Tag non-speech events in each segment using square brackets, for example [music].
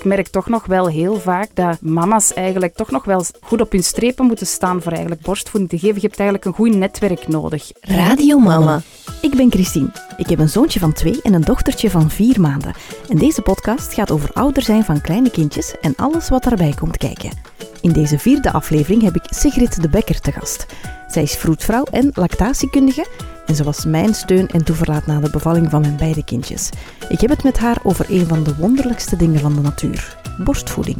ik merk toch nog wel heel vaak dat mama's eigenlijk toch nog wel goed op hun strepen moeten staan voor eigenlijk borstvoeding te geven. Je hebt eigenlijk een goed netwerk nodig. Radio Mama. Ik ben Christine. Ik heb een zoontje van twee en een dochtertje van vier maanden. En deze podcast gaat over ouder zijn van kleine kindjes en alles wat daarbij komt kijken. In deze vierde aflevering heb ik Sigrid de Bekker te gast. Zij is vroedvrouw en lactatiekundige en ze was mijn steun en toeverlaat na de bevalling van mijn beide kindjes. Ik heb het met haar over een van de wonderlijkste dingen van de natuur: borstvoeding.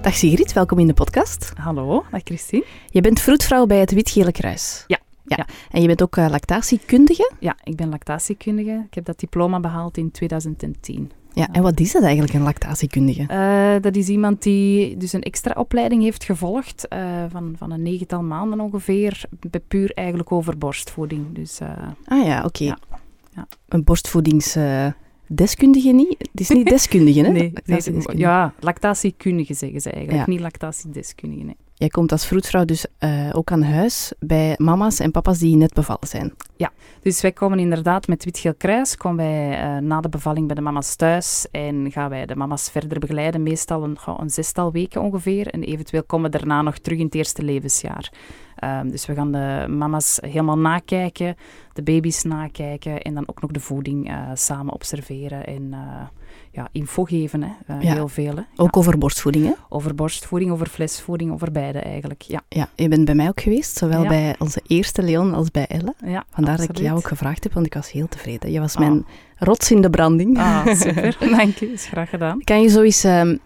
Dag Sigrid, welkom in de podcast. Hallo, dag Christine. Je bent vroedvrouw bij het Wit-Gele Kruis. Ja. Ja. Ja. En je bent ook eh, lactatiekundige. Ja, ik ben lactatiekundige. Ik heb dat diploma behaald in 2010. Ja. En wat is dat eigenlijk, een lactatiekundige? Eh, dat is iemand die dus een extra opleiding heeft gevolgd eh, van, van een negental maanden ongeveer, puur eigenlijk over borstvoeding. Dus Ah ja, oké. Ja. Ja. Een borstvoedingsdeskundige niet? Het is niet [laughs] deskundige, hè? nee, ja, lactatiekundige zeggen ze eigenlijk, Ja. niet lactatiedeskundige. Nee. Jij komt als vroedvrouw dus eh, ook aan huis bij mama's en papa's die net bevallen zijn. Dus wij komen inderdaad met Wit-Geel Kruis, komen wij eh, na de bevalling bij de mama's thuis en gaan wij de mama's verder begeleiden, meestal een, een zestal weken ongeveer. En eventueel komen we daarna nog terug in het eerste levensjaar. Ehm, dus we gaan de mama's helemaal nakijken, de baby's nakijken en dan ook nog de voeding eh, samen observeren en eh, ja, info geven. Hè. Eh, Ja. Heel veel. Hè. Ook over borstvoeding, hè? Over borstvoeding, over flesvoeding, over beide eigenlijk. Ja, Ja, je bent bij mij ook geweest, zowel bij onze eerste Leon als bij Elle. ja Vandaar dat ik jou ook gevraagd heb, want ik was heel tevreden. Je was Ah. mijn rots in de branding. Ah, [laughs] super. Dank je. Is graag gedaan. Kan je zo eens ehm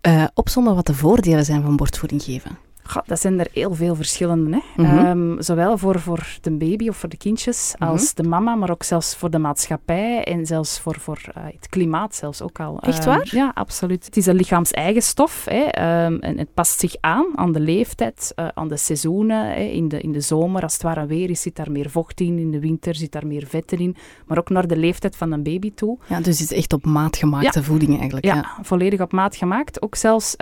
eh, opzommen wat de voordelen zijn van borstvoeding geven? Dat zijn er heel veel verschillende. Hè? Mhm. Ehm, zowel voor, voor de baby of voor de kindjes Mhm. als de mama, maar ook zelfs voor de maatschappij en zelfs voor, voor eh, het klimaat zelfs ook al. Echt Ehm, waar? ja, absoluut. Het is een lichaams-eigen stof hè, ehm, en het past zich aan aan de leeftijd, eh, aan de seizoenen. Hè. In, de, in de zomer, als het warm weer is, zit daar meer vocht in. In de winter zit daar meer vetten in. Maar ook naar de leeftijd van een baby toe. Ja, dus het is echt op maat gemaakte voeding eigenlijk. Ja, Ja. volledig op maat gemaakt. Ook zelfs,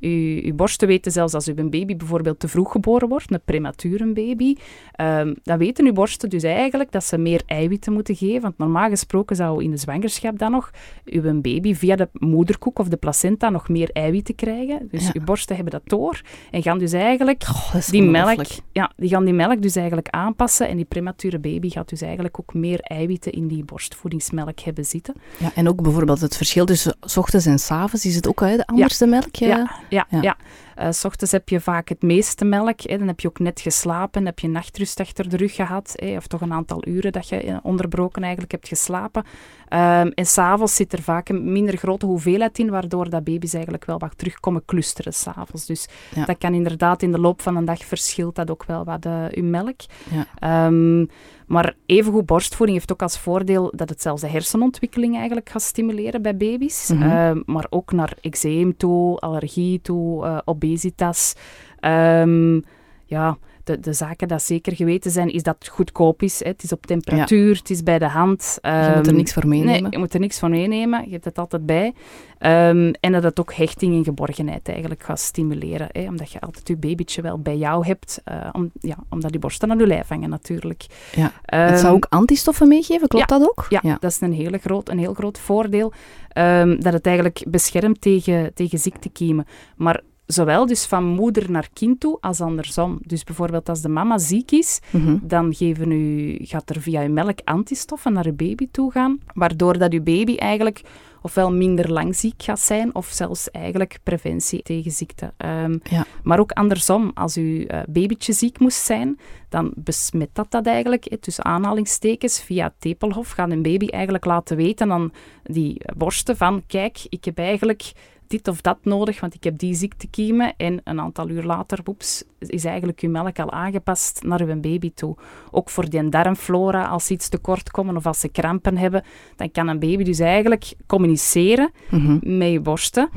uw, uw borsten weten zelfs als uw baby bijvoorbeeld te vroeg geboren wordt, een premature baby, ehm, dan weten uw borsten dus eigenlijk dat ze meer eiwitten moeten geven. Want normaal gesproken zou in de zwangerschap dan nog uw baby via de moederkoek of de placenta nog meer eiwitten krijgen. Dus Ja. uw borsten hebben dat door en gaan dus eigenlijk is die melk, ja, die gaan die melk dus eigenlijk aanpassen en die premature baby gaat dus eigenlijk ook meer eiwitten in die borstvoedingsmelk hebben zitten. Ja, en ook bijvoorbeeld het verschil tussen 's ochtends en 's avonds is het ook hè, de anders de melk. Ja. Ja, ja, Ja. Eh, s ochtends heb je vaak het meeste melk. Hè. Dan heb je ook net geslapen, heb je nachtrust achter de rug gehad. Hè. Of toch een aantal uren dat je eh, onderbroken eigenlijk hebt geslapen. Ehm, en s'avonds zit er vaak een minder grote hoeveelheid in, waardoor dat baby's eigenlijk wel wat terugkomen clusteren s'avonds. Dus Ja. dat kan inderdaad in de loop van een dag verschilt dat ook wel wat uh, uw melk. Ja. Ehm, maar evengoed borstvoeding heeft ook als voordeel dat het zelfs de hersenontwikkeling eigenlijk gaat stimuleren bij baby's. Mhm. Ehm, maar ook naar eczeem toe, allergie toe, eh, obesitas. Ehm, ja, de, de zaken dat zeker geweten zijn, is dat het goedkoop is. Hè. Het is op temperatuur, het is bij de hand. Je moet er Ehm, niks voor meenemen. Nee, je moet er niks van meenemen. Je hebt het altijd bij. Ehm, en dat het ook hechting en geborgenheid eigenlijk gaat stimuleren. Hè, omdat je altijd je babytje wel bij jou hebt. eh, om, ja, omdat die borsten aan je lijf hangen natuurlijk. Ja. Ehm, het zou ook antistoffen meegeven, klopt dat ook? ja, dat is een, hele groot, een heel groot voordeel. ehm, dat het eigenlijk beschermt tegen, tegen ziektekiemen. Maar zowel dus van moeder naar kind toe als andersom. Dus bijvoorbeeld als de mama ziek is, Mhm. dan geven u, gaat er via uw melk antistoffen naar uw baby toe gaan, waardoor dat uw baby eigenlijk ofwel minder lang ziek gaat zijn, of zelfs eigenlijk preventie tegen ziekte. Ehm, Ja. Maar ook andersom, als uw eh, babytje ziek moest zijn, dan besmet dat dat eigenlijk, eh, tussen aanhalingstekens, via het tepelhof, gaat een baby eigenlijk laten weten aan die borsten van, kijk, ik heb eigenlijk dit of dat nodig, want ik heb die ziektekiemen. En een aantal uur later, woeps, is eigenlijk uw melk al aangepast naar uw baby toe. Ook voor die darmflora, als ze iets tekort komen of als ze krampen hebben, dan kan een baby dus eigenlijk communiceren Mhm. met je borsten.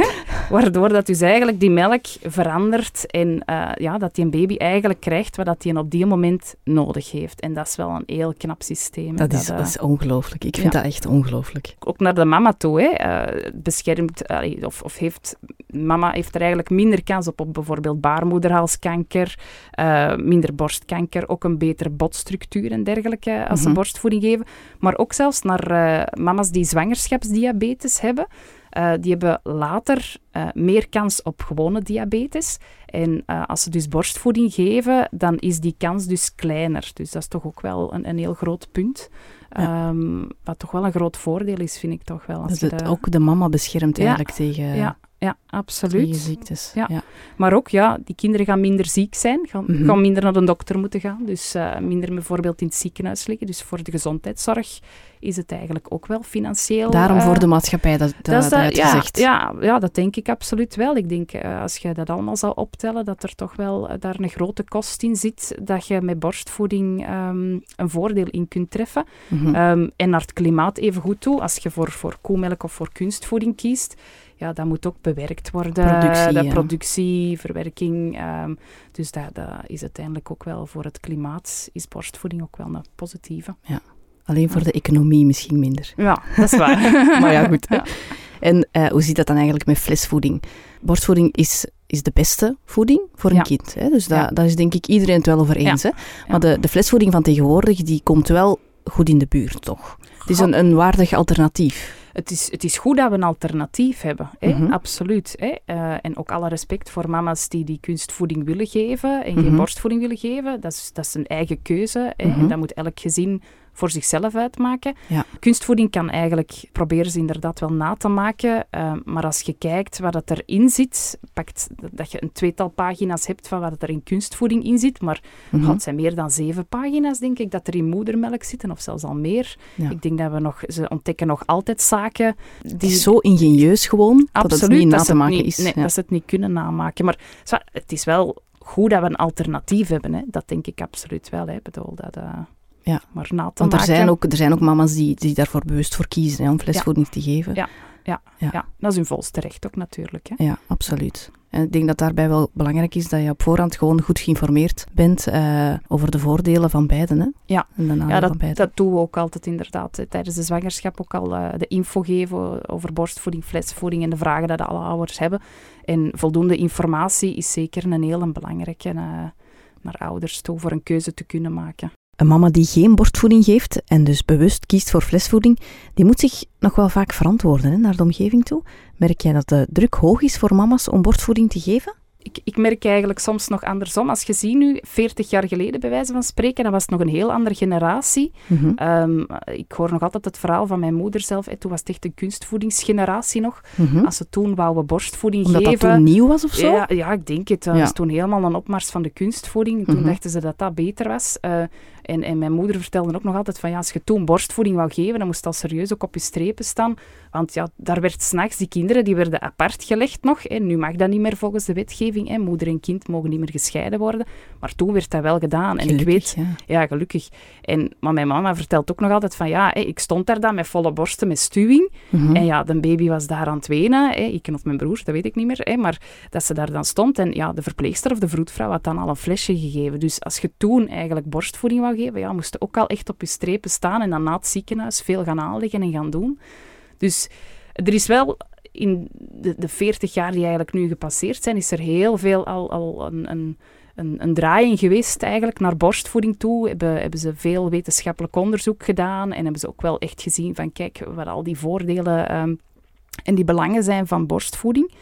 [laughs] Waardoor dat dus eigenlijk die melk verandert en eh, ja, dat die een baby eigenlijk krijgt wat dat hij op die moment nodig heeft. En dat is wel een heel knap systeem. Dat is, eh, is ongelooflijk. Ik vind ja. dat echt ongelooflijk. ook naar de mama toe. Hè. Het beschermt, die, of, of heeft, mama heeft er eigenlijk minder kans op, op bijvoorbeeld baarmoederhalskanker, uh, minder borstkanker, ook een betere botstructuur en dergelijke als ze mhm. borstvoeding geven. Maar ook zelfs naar uh, mama's die zwangerschapsdiabetes hebben. Uh, die hebben later uh, meer kans op gewone diabetes. En uh, als ze dus borstvoeding geven, dan is die kans dus kleiner. Dus dat is toch ook wel een, een heel groot punt. Ja. Um, wat toch wel een groot voordeel is, vind ik toch wel. Als dat het ook de mama beschermt eigenlijk tegen... Ja, ja, absoluut. ziektes. Ja. ja. Maar ook, ja, die kinderen gaan minder ziek zijn, gaan, mhm. gaan minder naar de dokter moeten gaan, dus uh, minder bijvoorbeeld in het ziekenhuis liggen. Dus voor de gezondheidszorg is het eigenlijk ook wel financieel... Daarom uh, voor de maatschappij, dat, dat, dat, ja. Ja, ja, dat denk ik absoluut wel. Ik denk, uh, als je dat allemaal zou optellen, dat er toch wel daar een grote kost in zit, dat je met borstvoeding um, een voordeel in kunt treffen. Mm -hmm. um, en naar het klimaat even goed toe, als je voor, voor koemelk of voor kunstvoeding kiest, ja, dat moet ook bewerkt worden. Productie, de productie, verwerking. Um, dus dat, dat, is uiteindelijk ook wel voor het klimaat, is borstvoeding ook wel een positieve. Ja. Alleen voor de economie misschien minder. Ja, dat is waar. [laughs] maar ja, goed. [laughs] Ja. En uh, hoe zit dat dan eigenlijk met flesvoeding? Borstvoeding is, is de beste voeding voor een ja. kind. Hè? Dus daar ja. is denk ik iedereen het wel over eens. Hè? Maar de, de flesvoeding van tegenwoordig, die komt wel goed in de buurt, toch? Het is een, een waardig alternatief het is, het is goed dat we een alternatief hebben. Hè? Mm -hmm. Absoluut. Hè? Uh, en ook alle respect voor mama's die die kunstvoeding willen geven en mm -hmm. geen borstvoeding willen geven. Dat is, dat is een eigen keuze. Hè? Mm -hmm. En dat moet elk gezin voor zichzelf uitmaken. Ja. Kunstvoeding kan eigenlijk, proberen ze inderdaad wel na te maken, uh, maar als je kijkt wat het erin zit, pakt dat je een tweetal pagina's hebt van wat er in kunstvoeding in zit, maar mm -hmm. het zijn meer dan zeven pagina's, denk ik, dat er in moedermelk zitten, of zelfs al meer. Ja. Ik denk dat we nog, ze ontdekken nog altijd zaken. Die... Het is zo ingenieus gewoon, Absoluut, dat het niet na te maken niet, is. Nee, ja. dat ze het niet kunnen namaken. Maar het is wel goed dat we een alternatief hebben, hè. dat denk ik absoluut wel. Hè. Ik bedoel, dat... Uh... Ja. Maar na te Want er maken. zijn, ook, er zijn ook mama's die, die daarvoor bewust voor kiezen hè, om flesvoeding ja. te geven. Ja. Ja, ja. ja, dat is hun volste recht ook natuurlijk. Hè. Ja, absoluut. En ik denk dat daarbij wel belangrijk is dat je op voorhand gewoon goed geïnformeerd bent uh, over de voordelen van beiden. Hè? Ja, en de ja dat, van beiden. dat doen we ook altijd inderdaad. Tijdens de zwangerschap ook al uh, de info geven over borstvoeding, flesvoeding en de vragen die alle ouders hebben. En voldoende informatie is zeker een heel belangrijke uh, naar ouders toe voor een keuze te kunnen maken. Een mama die geen borstvoeding geeft en dus bewust kiest voor flesvoeding, die moet zich nog wel vaak verantwoorden hè, naar de omgeving toe. Merk jij dat de druk hoog is voor mama's om borstvoeding te geven? Ik, ik, merk eigenlijk soms nog andersom. Als je ziet nu, 40 jaar geleden bij wijze van spreken, dan was het nog een heel andere generatie. Mm -hmm. um, ik hoor nog altijd het verhaal van mijn moeder zelf. Toen was het echt een kunstvoedingsgeneratie nog. Mm -hmm. Als ze toen wouden borstvoeding Omdat geven... Omdat dat toen nieuw was of zo? Ja, ja ik denk het. Dat ja. was toen helemaal een opmars van de kunstvoeding. Toen mm -hmm. dachten ze dat dat beter was. Uh, en, en, mijn moeder vertelde ook nog altijd van ja, als je toen borstvoeding wou geven, dan moest dat serieus ook op je strepen staan. Want ja, daar werd s'nachts, die kinderen, die werden apart gelegd nog. En nu mag dat niet meer volgens de wetgeving. Hè. Moeder en kind mogen niet meer gescheiden worden. Maar toen werd dat wel gedaan. En ik weet, ja. ja. gelukkig. En, maar mijn mama vertelt ook nog altijd van ja, hè, ik stond daar dan met volle borsten met stuwing. Mm -hmm. En ja, de baby was daar aan het wenen. Hè. Ik of mijn broer, dat weet ik niet meer. Maar dat ze daar dan stond. En ja, de verpleegster of de vroedvrouw had dan al een flesje gegeven. Dus als je toen eigenlijk borstvoeding wou geven, ja, moest je ook al echt op je strepen staan en dan na het ziekenhuis veel gaan aanleggen en gaan doen. Dus er is wel in de, de 40 jaar die eigenlijk nu gepasseerd zijn, is er heel veel al, al een, een, een, een draaiing geweest eigenlijk naar borstvoeding toe. Hebben, hebben ze veel wetenschappelijk onderzoek gedaan en hebben ze ook wel echt gezien van kijk, wat al die voordelen um, en die belangen zijn van borstvoeding.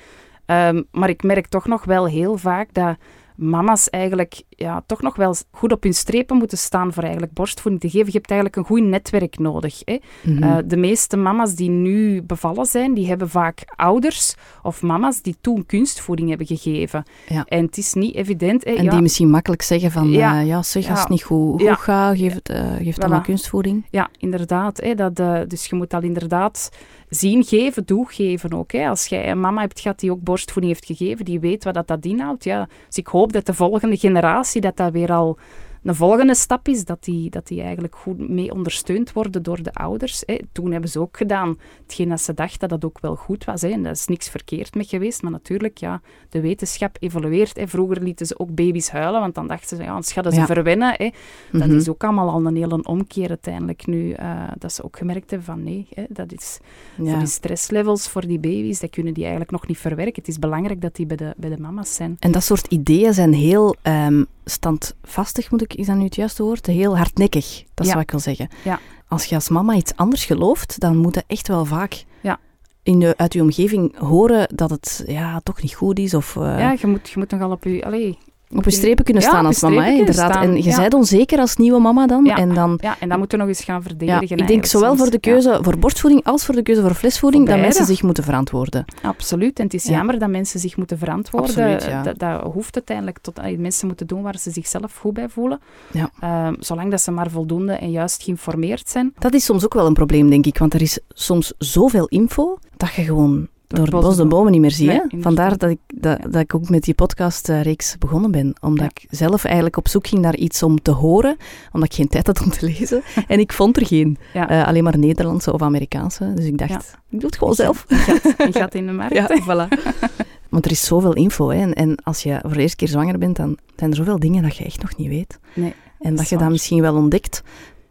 Um, maar ik merk toch nog wel heel vaak dat mama's eigenlijk ja, toch nog wel goed op hun strepen moeten staan voor eigenlijk borstvoeding te geven. Je hebt eigenlijk een goed netwerk nodig. Hè? Mm -hmm. uh, de meeste mama's die nu bevallen zijn, die hebben vaak ouders of mama's die toen kunstvoeding hebben gegeven. Ja. En het is niet evident. Hè? En ja. die misschien makkelijk zeggen van, ja, uh, ja zeg, als het niet goed, goed gaat, geef, het, uh, geef dan maar kunstvoeding. Ja, inderdaad. Hè? Dat, dus je moet al inderdaad zien geven, doe geven ook. Hè. Als jij een mama hebt gehad die ook borstvoeding heeft gegeven, die weet wat dat, dat inhoudt. Ja. Dus ik hoop dat de volgende generatie dat dat weer al Een volgende stap is dat die, dat die eigenlijk goed mee ondersteund worden door de ouders. Hè. Toen hebben ze ook gedaan hetgeen dat ze dachten dat dat ook wel goed was. Hè. En daar is niks verkeerd mee geweest. Maar natuurlijk, ja, de wetenschap evolueert. Hè. Vroeger lieten ze ook baby's huilen, want dan dachten ze, ja, anders gaan ze Ja. verwennen. Hè. Dat Mhm. is ook allemaal al een hele omkeer uiteindelijk nu. eh, dat ze ook gemerkt hebben van nee, hè, dat is voor die stresslevels voor die baby's, dat kunnen die eigenlijk nog niet verwerken. Het is belangrijk dat die bij de, bij de mama's zijn. En dat soort ideeën zijn heel ehm, standvastig, moet ik, is dat nu het juiste woord? Heel hardnekkig, dat is Ja. wat ik wil zeggen. Ja. Als je als mama iets anders gelooft, dan moet je echt wel vaak Ja. in de, uit je omgeving horen dat het ja, toch niet goed is. Of eh, ja, je moet, je moet nogal op je... Allee, op je strepen kunnen staan als mama, hè, inderdaad. staan, En je ja. bent onzeker als nieuwe mama dan. Ja. En dan Ja, en dat moeten we nog eens gaan ja, verdedigen. ik denk zowel voor de keuze voor borstvoeding als voor de keuze voor flesvoeding Voor dat mensen zich moeten verantwoorden. absoluut. En het is Ja. jammer dat mensen zich moeten verantwoorden. Absoluut, ja. dat, dat hoeft uiteindelijk tot... allee, mensen moeten doen waar ze zichzelf goed bij voelen. Ja. Ehm, zolang dat ze maar voldoende en juist geïnformeerd zijn. Dat is soms ook wel een probleem, denk ik. Want er is soms zoveel info dat je gewoon door het bos de bomen niet meer. Nee, hè? Vandaar dat ik, dat, dat ik ook met die podcastreeks begonnen ben. Omdat Ja. ik zelf eigenlijk op zoek ging naar iets om te horen. Omdat ik geen tijd had om te lezen. [laughs] en ik vond er geen. Ja. Eh, alleen maar Nederlandse of Amerikaanse. Dus ik dacht, ik doe het gewoon zelf. Gat, een gat in de [laughs] markt. Ja, voilà. [laughs] Want er is zoveel info. Hè? En, en als je voor de eerste keer zwanger bent, dan zijn er zoveel dingen dat je echt nog niet weet. Nee, En dat je dat misschien wel ontdekt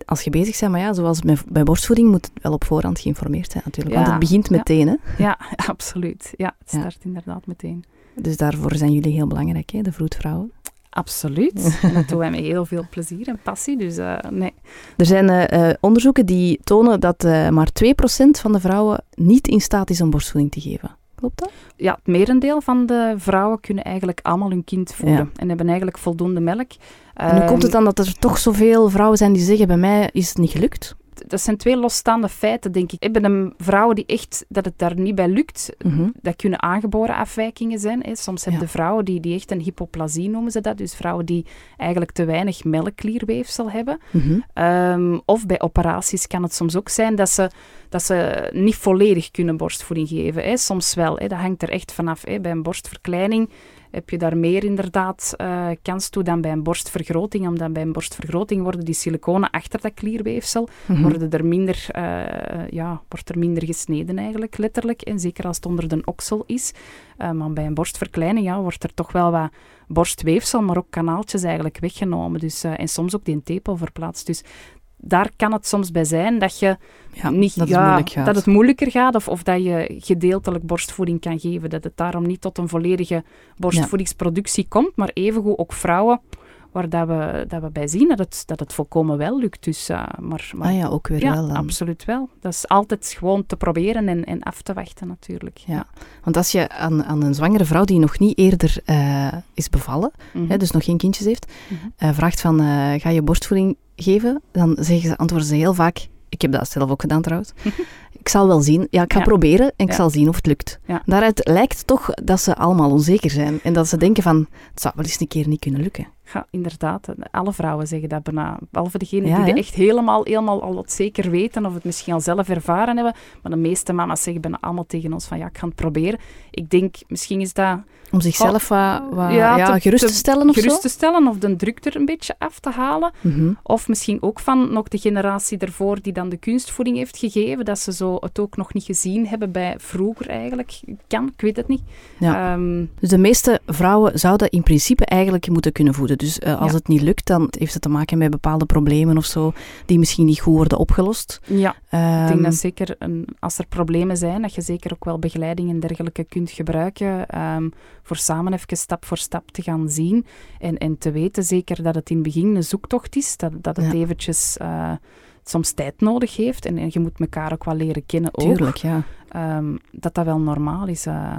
als je bezig bent. Maar ja, zoals bij borstvoeding moet het wel op voorhand geïnformeerd zijn natuurlijk. Want Ja, het begint ja. meteen. Hè? Ja, [laughs] absoluut. Ja, het Ja. start inderdaad meteen. Dus daarvoor zijn jullie heel belangrijk, hè? de vroedvrouwen. Absoluut. [laughs] En dat doen wij met heel veel plezier en passie. Dus eh, nee. Er zijn eh, eh, onderzoeken die tonen dat maar 2% van de vrouwen niet in staat is om borstvoeding te geven. Klopt dat? Ja, het merendeel van de vrouwen kunnen eigenlijk allemaal hun kind voeden. Ja. En hebben eigenlijk voldoende melk. En hoe komt het Ehm, dan dat er toch zoveel vrouwen zijn die zeggen, bij mij is het niet gelukt? Dat zijn twee losstaande feiten, denk ik. Hebben een vrouwen die echt, dat het daar niet bij lukt, Mhm. dat kunnen aangeboren afwijkingen zijn. Hè. Soms hebben Ja. de vrouwen die, die echt een hypoplasie noemen ze dat. Dus vrouwen die eigenlijk te weinig melkklierweefsel hebben. Mhm. Ehm, of bij operaties kan het soms ook zijn dat ze, dat ze niet volledig kunnen borstvoeding geven. Hè. Soms wel, hè. dat hangt er echt vanaf. Hè. Bij een borstverkleining heb je daar meer inderdaad eh, kans toe dan bij een borstvergroting. Omdat bij een borstvergroting worden die siliconen achter dat klierweefsel, Mhm. worden er minder, eh, ja, wordt er minder gesneden eigenlijk, letterlijk. En zeker als het onder de oksel is. Eh, maar bij een borstverkleining ja, wordt er toch wel wat borstweefsel, maar ook kanaaltjes eigenlijk weggenomen. Dus, en soms ook die tepel verplaatst. Dus daar kan het soms bij zijn dat je Ja, niet, dat het ja, gaat. dat het moeilijker gaat of, of dat je gedeeltelijk borstvoeding kan geven. Dat het daarom niet tot een volledige borstvoedingsproductie komt, maar evengoed ook vrouwen waar dat we, dat we bij zien dat het, dat het volkomen wel lukt. Dus, eh, maar, maar, Ah ja, ook weer ja, wel dan. absoluut wel. Dat is altijd gewoon te proberen en, en af te wachten natuurlijk. Ja. Want als je aan, aan een zwangere vrouw die nog niet eerder eh, is bevallen, Mhm. hè, dus nog geen kindjes heeft, Mhm. eh, vraagt van, ga je borstvoeding geven? Dan zeggen ze, antwoorden ze heel vaak, ik heb dat zelf ook gedaan trouwens, [laughs] ik zal wel zien, ja, ik ga Ja. proberen en ik Ja. zal zien of het lukt. Ja. Daaruit lijkt toch dat ze allemaal onzeker zijn en dat ze denken van, het zou wel eens een keer niet kunnen lukken. Ja, inderdaad. Alle vrouwen zeggen dat bijna. Behalve degenen Ja, die het echt helemaal, helemaal al wat zeker weten of het misschien al zelf ervaren hebben. Maar de meeste mama's zeggen bijna allemaal tegen ons van ja, ik ga het proberen. Ik denk, misschien is dat Om zichzelf wat, wat Ja, ja, te- gerust te, te stellen of gerust te stellen of de druk er een beetje af te halen. Mhm. Of misschien ook van nog de generatie ervoor die dan de kunstvoeding heeft gegeven, dat ze zo het ook nog niet gezien hebben bij vroeger eigenlijk. Kan, ik weet het niet. Ja. Ehm, Dus de meeste vrouwen zouden in principe eigenlijk moeten kunnen voeden. Dus eh, als Ja. het niet lukt, dan heeft het te maken met bepaalde problemen of zo, die misschien niet goed worden opgelost. ja, ik Ehm, denk dat zeker een, als er problemen zijn, dat je zeker ook wel begeleiding en dergelijke kunt gebruiken. ehm, voor samen even stap voor stap te gaan zien. En, en te weten zeker dat het in het begin een zoektocht is. Dat, dat het Ja. eventjes eh, soms tijd nodig heeft. En, en je moet elkaar ook wel leren kennen ook. Tuurlijk, ja. Ehm, dat dat wel normaal is. eh,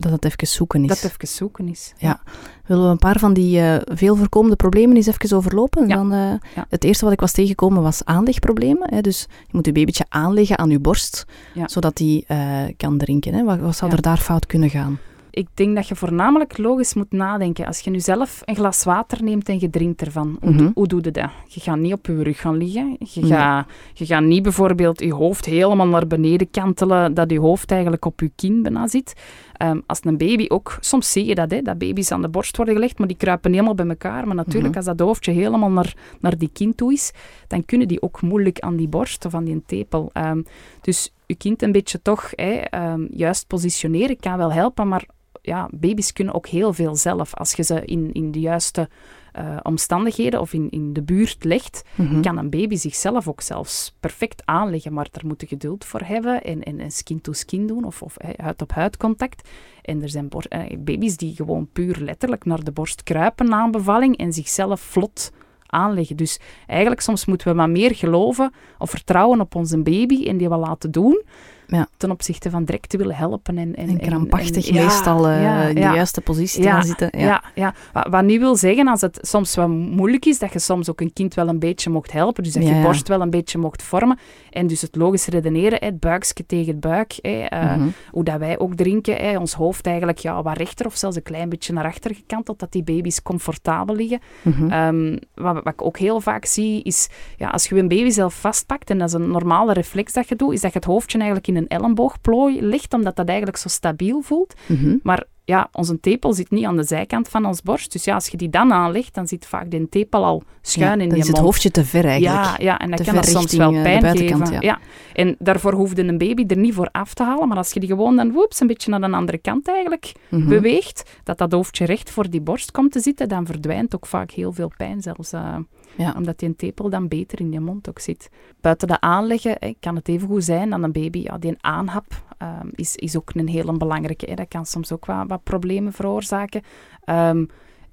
Dat het even zoeken is. dat het even zoeken is. Ja. Willen we een paar van die eh, veel voorkomende problemen eens even overlopen? Ja. Dan, eh, Ja. Het eerste wat ik was tegengekomen was aanlegproblemen. Hè? Dus je moet je babytje aanleggen aan je borst, Ja. zodat die eh, kan drinken. Hè? Wat, wat zou er daar fout kunnen gaan? Ik denk dat je voornamelijk logisch moet nadenken. Als je nu zelf een glas water neemt en je drinkt ervan, hoe, Mhm. hoe doe je dat? Je gaat niet op je rug gaan liggen. Je, Nee. gaat, je gaat niet bijvoorbeeld je hoofd helemaal naar beneden kantelen, dat je hoofd eigenlijk op je kin bijna zit. Ehm, als een baby ook, soms zie je dat, hè, dat baby's aan de borst worden gelegd, maar die kruipen helemaal bij elkaar. Maar natuurlijk, Mhm. als dat hoofdje helemaal naar, naar die kin toe is, dan kunnen die ook moeilijk aan die borst of aan die tepel. Ehm, dus je kind een beetje toch hè, ehm, juist positioneren kan wel helpen, maar ja, baby's kunnen ook heel veel zelf. Als je ze in, in de juiste eh, omstandigheden of in, in de buurt legt, Mhm. kan een baby zichzelf ook zelfs perfect aanleggen, maar daar moet je geduld voor hebben en, en, en skin-to-skin doen of, of eh, huid-op-huid contact. En er zijn eh, baby's die gewoon puur letterlijk naar de borst kruipen na een bevalling en zichzelf vlot aanleggen. Dus eigenlijk soms moeten we maar meer geloven of vertrouwen op onze baby en die wel laten doen, Ja. ten opzichte van direct te willen helpen. En, en, En krampachtig en- meestal eh, in de juiste positie gaan zitten. Ja. Ja, ja. Wat, wat niet wil zeggen, als het soms wat moeilijk is, dat je soms ook een kind wel een beetje mocht helpen. Dus dat je borst wel een beetje mocht vormen. En dus het logisch redeneren, het buikje tegen het buik. Hè, eh, Mhm. Hoe dat wij ook drinken. Hè, ons hoofd eigenlijk ja, wat rechter of zelfs een klein beetje naar achter gekanteld, dat die baby's comfortabel liggen. Mhm. Ehm, wat, wat ik ook heel vaak zie, is ja, als je een baby zelf vastpakt, en dat is een normale reflex dat je doet, is dat je het hoofdje eigenlijk in een elleboogplooi ligt, omdat dat eigenlijk zo stabiel voelt. Mhm. Maar ja, onze tepel zit niet aan de zijkant van ons borst. Dus ja, als je die dan aanlegt, dan zit vaak die tepel al schuin Ja, in dan die is het mond. hoofdje te ver eigenlijk. Ja, ja, en dat Te kan dat soms wel eh, de pijn geven. ja. En daarvoor hoefde een baby er niet voor af te halen. Maar als je die gewoon dan woeps, een beetje naar de andere kant eigenlijk Mhm. beweegt, dat dat hoofdje recht voor die borst komt te zitten, dan verdwijnt ook vaak heel veel pijn zelfs. eh, Ja. omdat die tepel dan beter in je mond ook zit. Buiten dat aanleggen hè, kan het even goed zijn dat een baby, ja, die aanhap ehm, is, is ook een hele belangrijke. Hè. Dat kan soms ook wat, wat problemen veroorzaken. Ehm,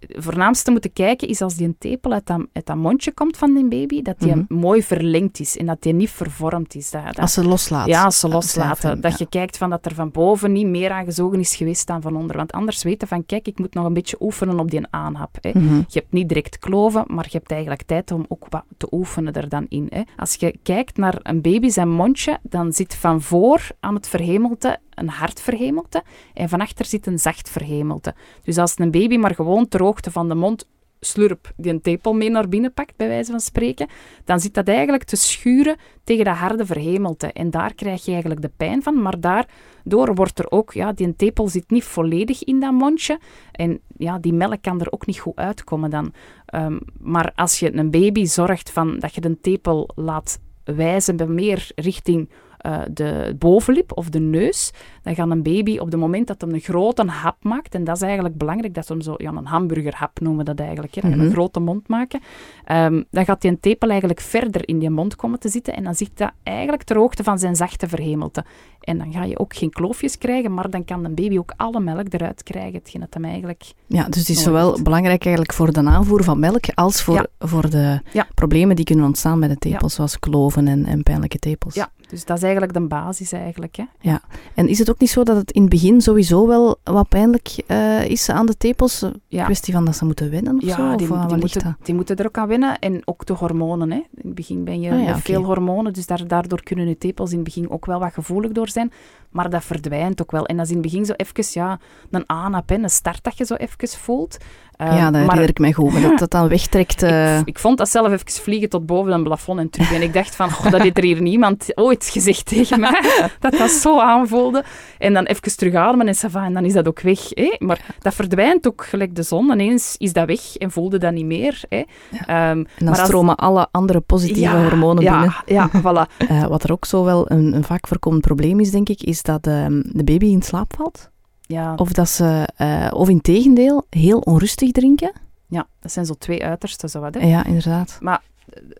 voornaamste moeten kijken is als die een tepel uit dat, uit dat mondje komt van die baby, dat die Mhm. mooi verlengd is en dat die niet vervormd is. Dat, dat- Als ze loslaat. ja, als ze loslaten. Dat je kijkt van dat er van boven niet meer aangezogen is geweest dan van onder. Want anders weten van, kijk, ik moet nog een beetje oefenen op die aanhap. Hè. Mhm. Je hebt niet direct kloven, maar je hebt eigenlijk tijd om ook wat te oefenen er dan in. Hè. Als je kijkt naar een baby zijn mondje, dan zit van voor aan het verhemelte een hard verhemelte en van achter zit een zacht verhemelte. Dus als een baby maar gewoon ter hoogte van de mond slurp die een tepel mee naar binnen pakt, bij wijze van spreken, dan zit dat eigenlijk te schuren tegen dat harde verhemelte. En daar krijg je eigenlijk de pijn van, maar daardoor wordt er ook, ja, die tepel zit niet volledig in dat mondje. En ja, die melk kan er ook niet goed uitkomen dan. Ehm, maar als je een baby zorgt van dat je de tepel laat wijzen bij meer richting eh, de bovenlip of de neus, dan gaat een baby op het moment dat hij een grote hap maakt, en dat is eigenlijk belangrijk, dat hem zo, ja, een hamburgerhap noemen we dat eigenlijk, hè, je Mhm. een grote mond maken, ehm, dan gaat die tepel eigenlijk verder in die mond komen te zitten en dan zit dat eigenlijk ter hoogte van zijn zachte verhemelte. En dan ga je ook geen kloofjes krijgen, maar dan kan een baby ook alle melk eruit krijgen, hetgeen dat hem eigenlijk... Ja, dus het is zowel belangrijk eigenlijk voor de aanvoer van melk als voor, Ja. voor de Ja. problemen die kunnen ontstaan bij de tepels, zoals kloven en, en pijnlijke tepels. Ja, dus dat is eigenlijk de basis eigenlijk. Hè. En is het ook niet zo dat het in het begin sowieso wel wat pijnlijk eh, is aan de tepels? Een Ja. kwestie van dat ze moeten wennen of zo? Ja, Of die, wat- die, moeten, die moeten er ook aan wennen. En ook de hormonen. Hè. In het begin ben je Ah ja, met veel hormonen, dus daar, daardoor kunnen je tepels in het begin ook wel wat gevoelig door zijn. Maar dat verdwijnt ook wel. En dat is in het begin zo even ja, een aanhap, hè, een start dat je zo even voelt. Eh, ja, dat herinner ik mij goed. Maar dat [laughs] dat dan wegtrekt... eh, ik, ik vond dat zelf even vliegen tot boven een plafond en terug. En ik dacht van, goh, dat heeft er hier niemand ooit gezegd [laughs] tegen mij. Dat dat zo aanvoelde. En dan even terugademen en ça va, en dan is dat ook weg. Hè? Maar dat verdwijnt ook gelijk de zon. Ineens is dat weg en voelde dat niet meer. Hè? Ehm, en dan maar als- stromen alle andere positieve Ja, hormonen ja, binnen. Ja, voilà. [laughs] Eh, wat er ook zo wel een, een vaak voorkomend probleem is, denk ik, is dat ehm, de baby in slaap valt. Ja, Of dat ze, eh, of in tegendeel, heel onrustig drinken. ja, dat zijn zo twee uitersten. Zo wat, hè? Ja, inderdaad.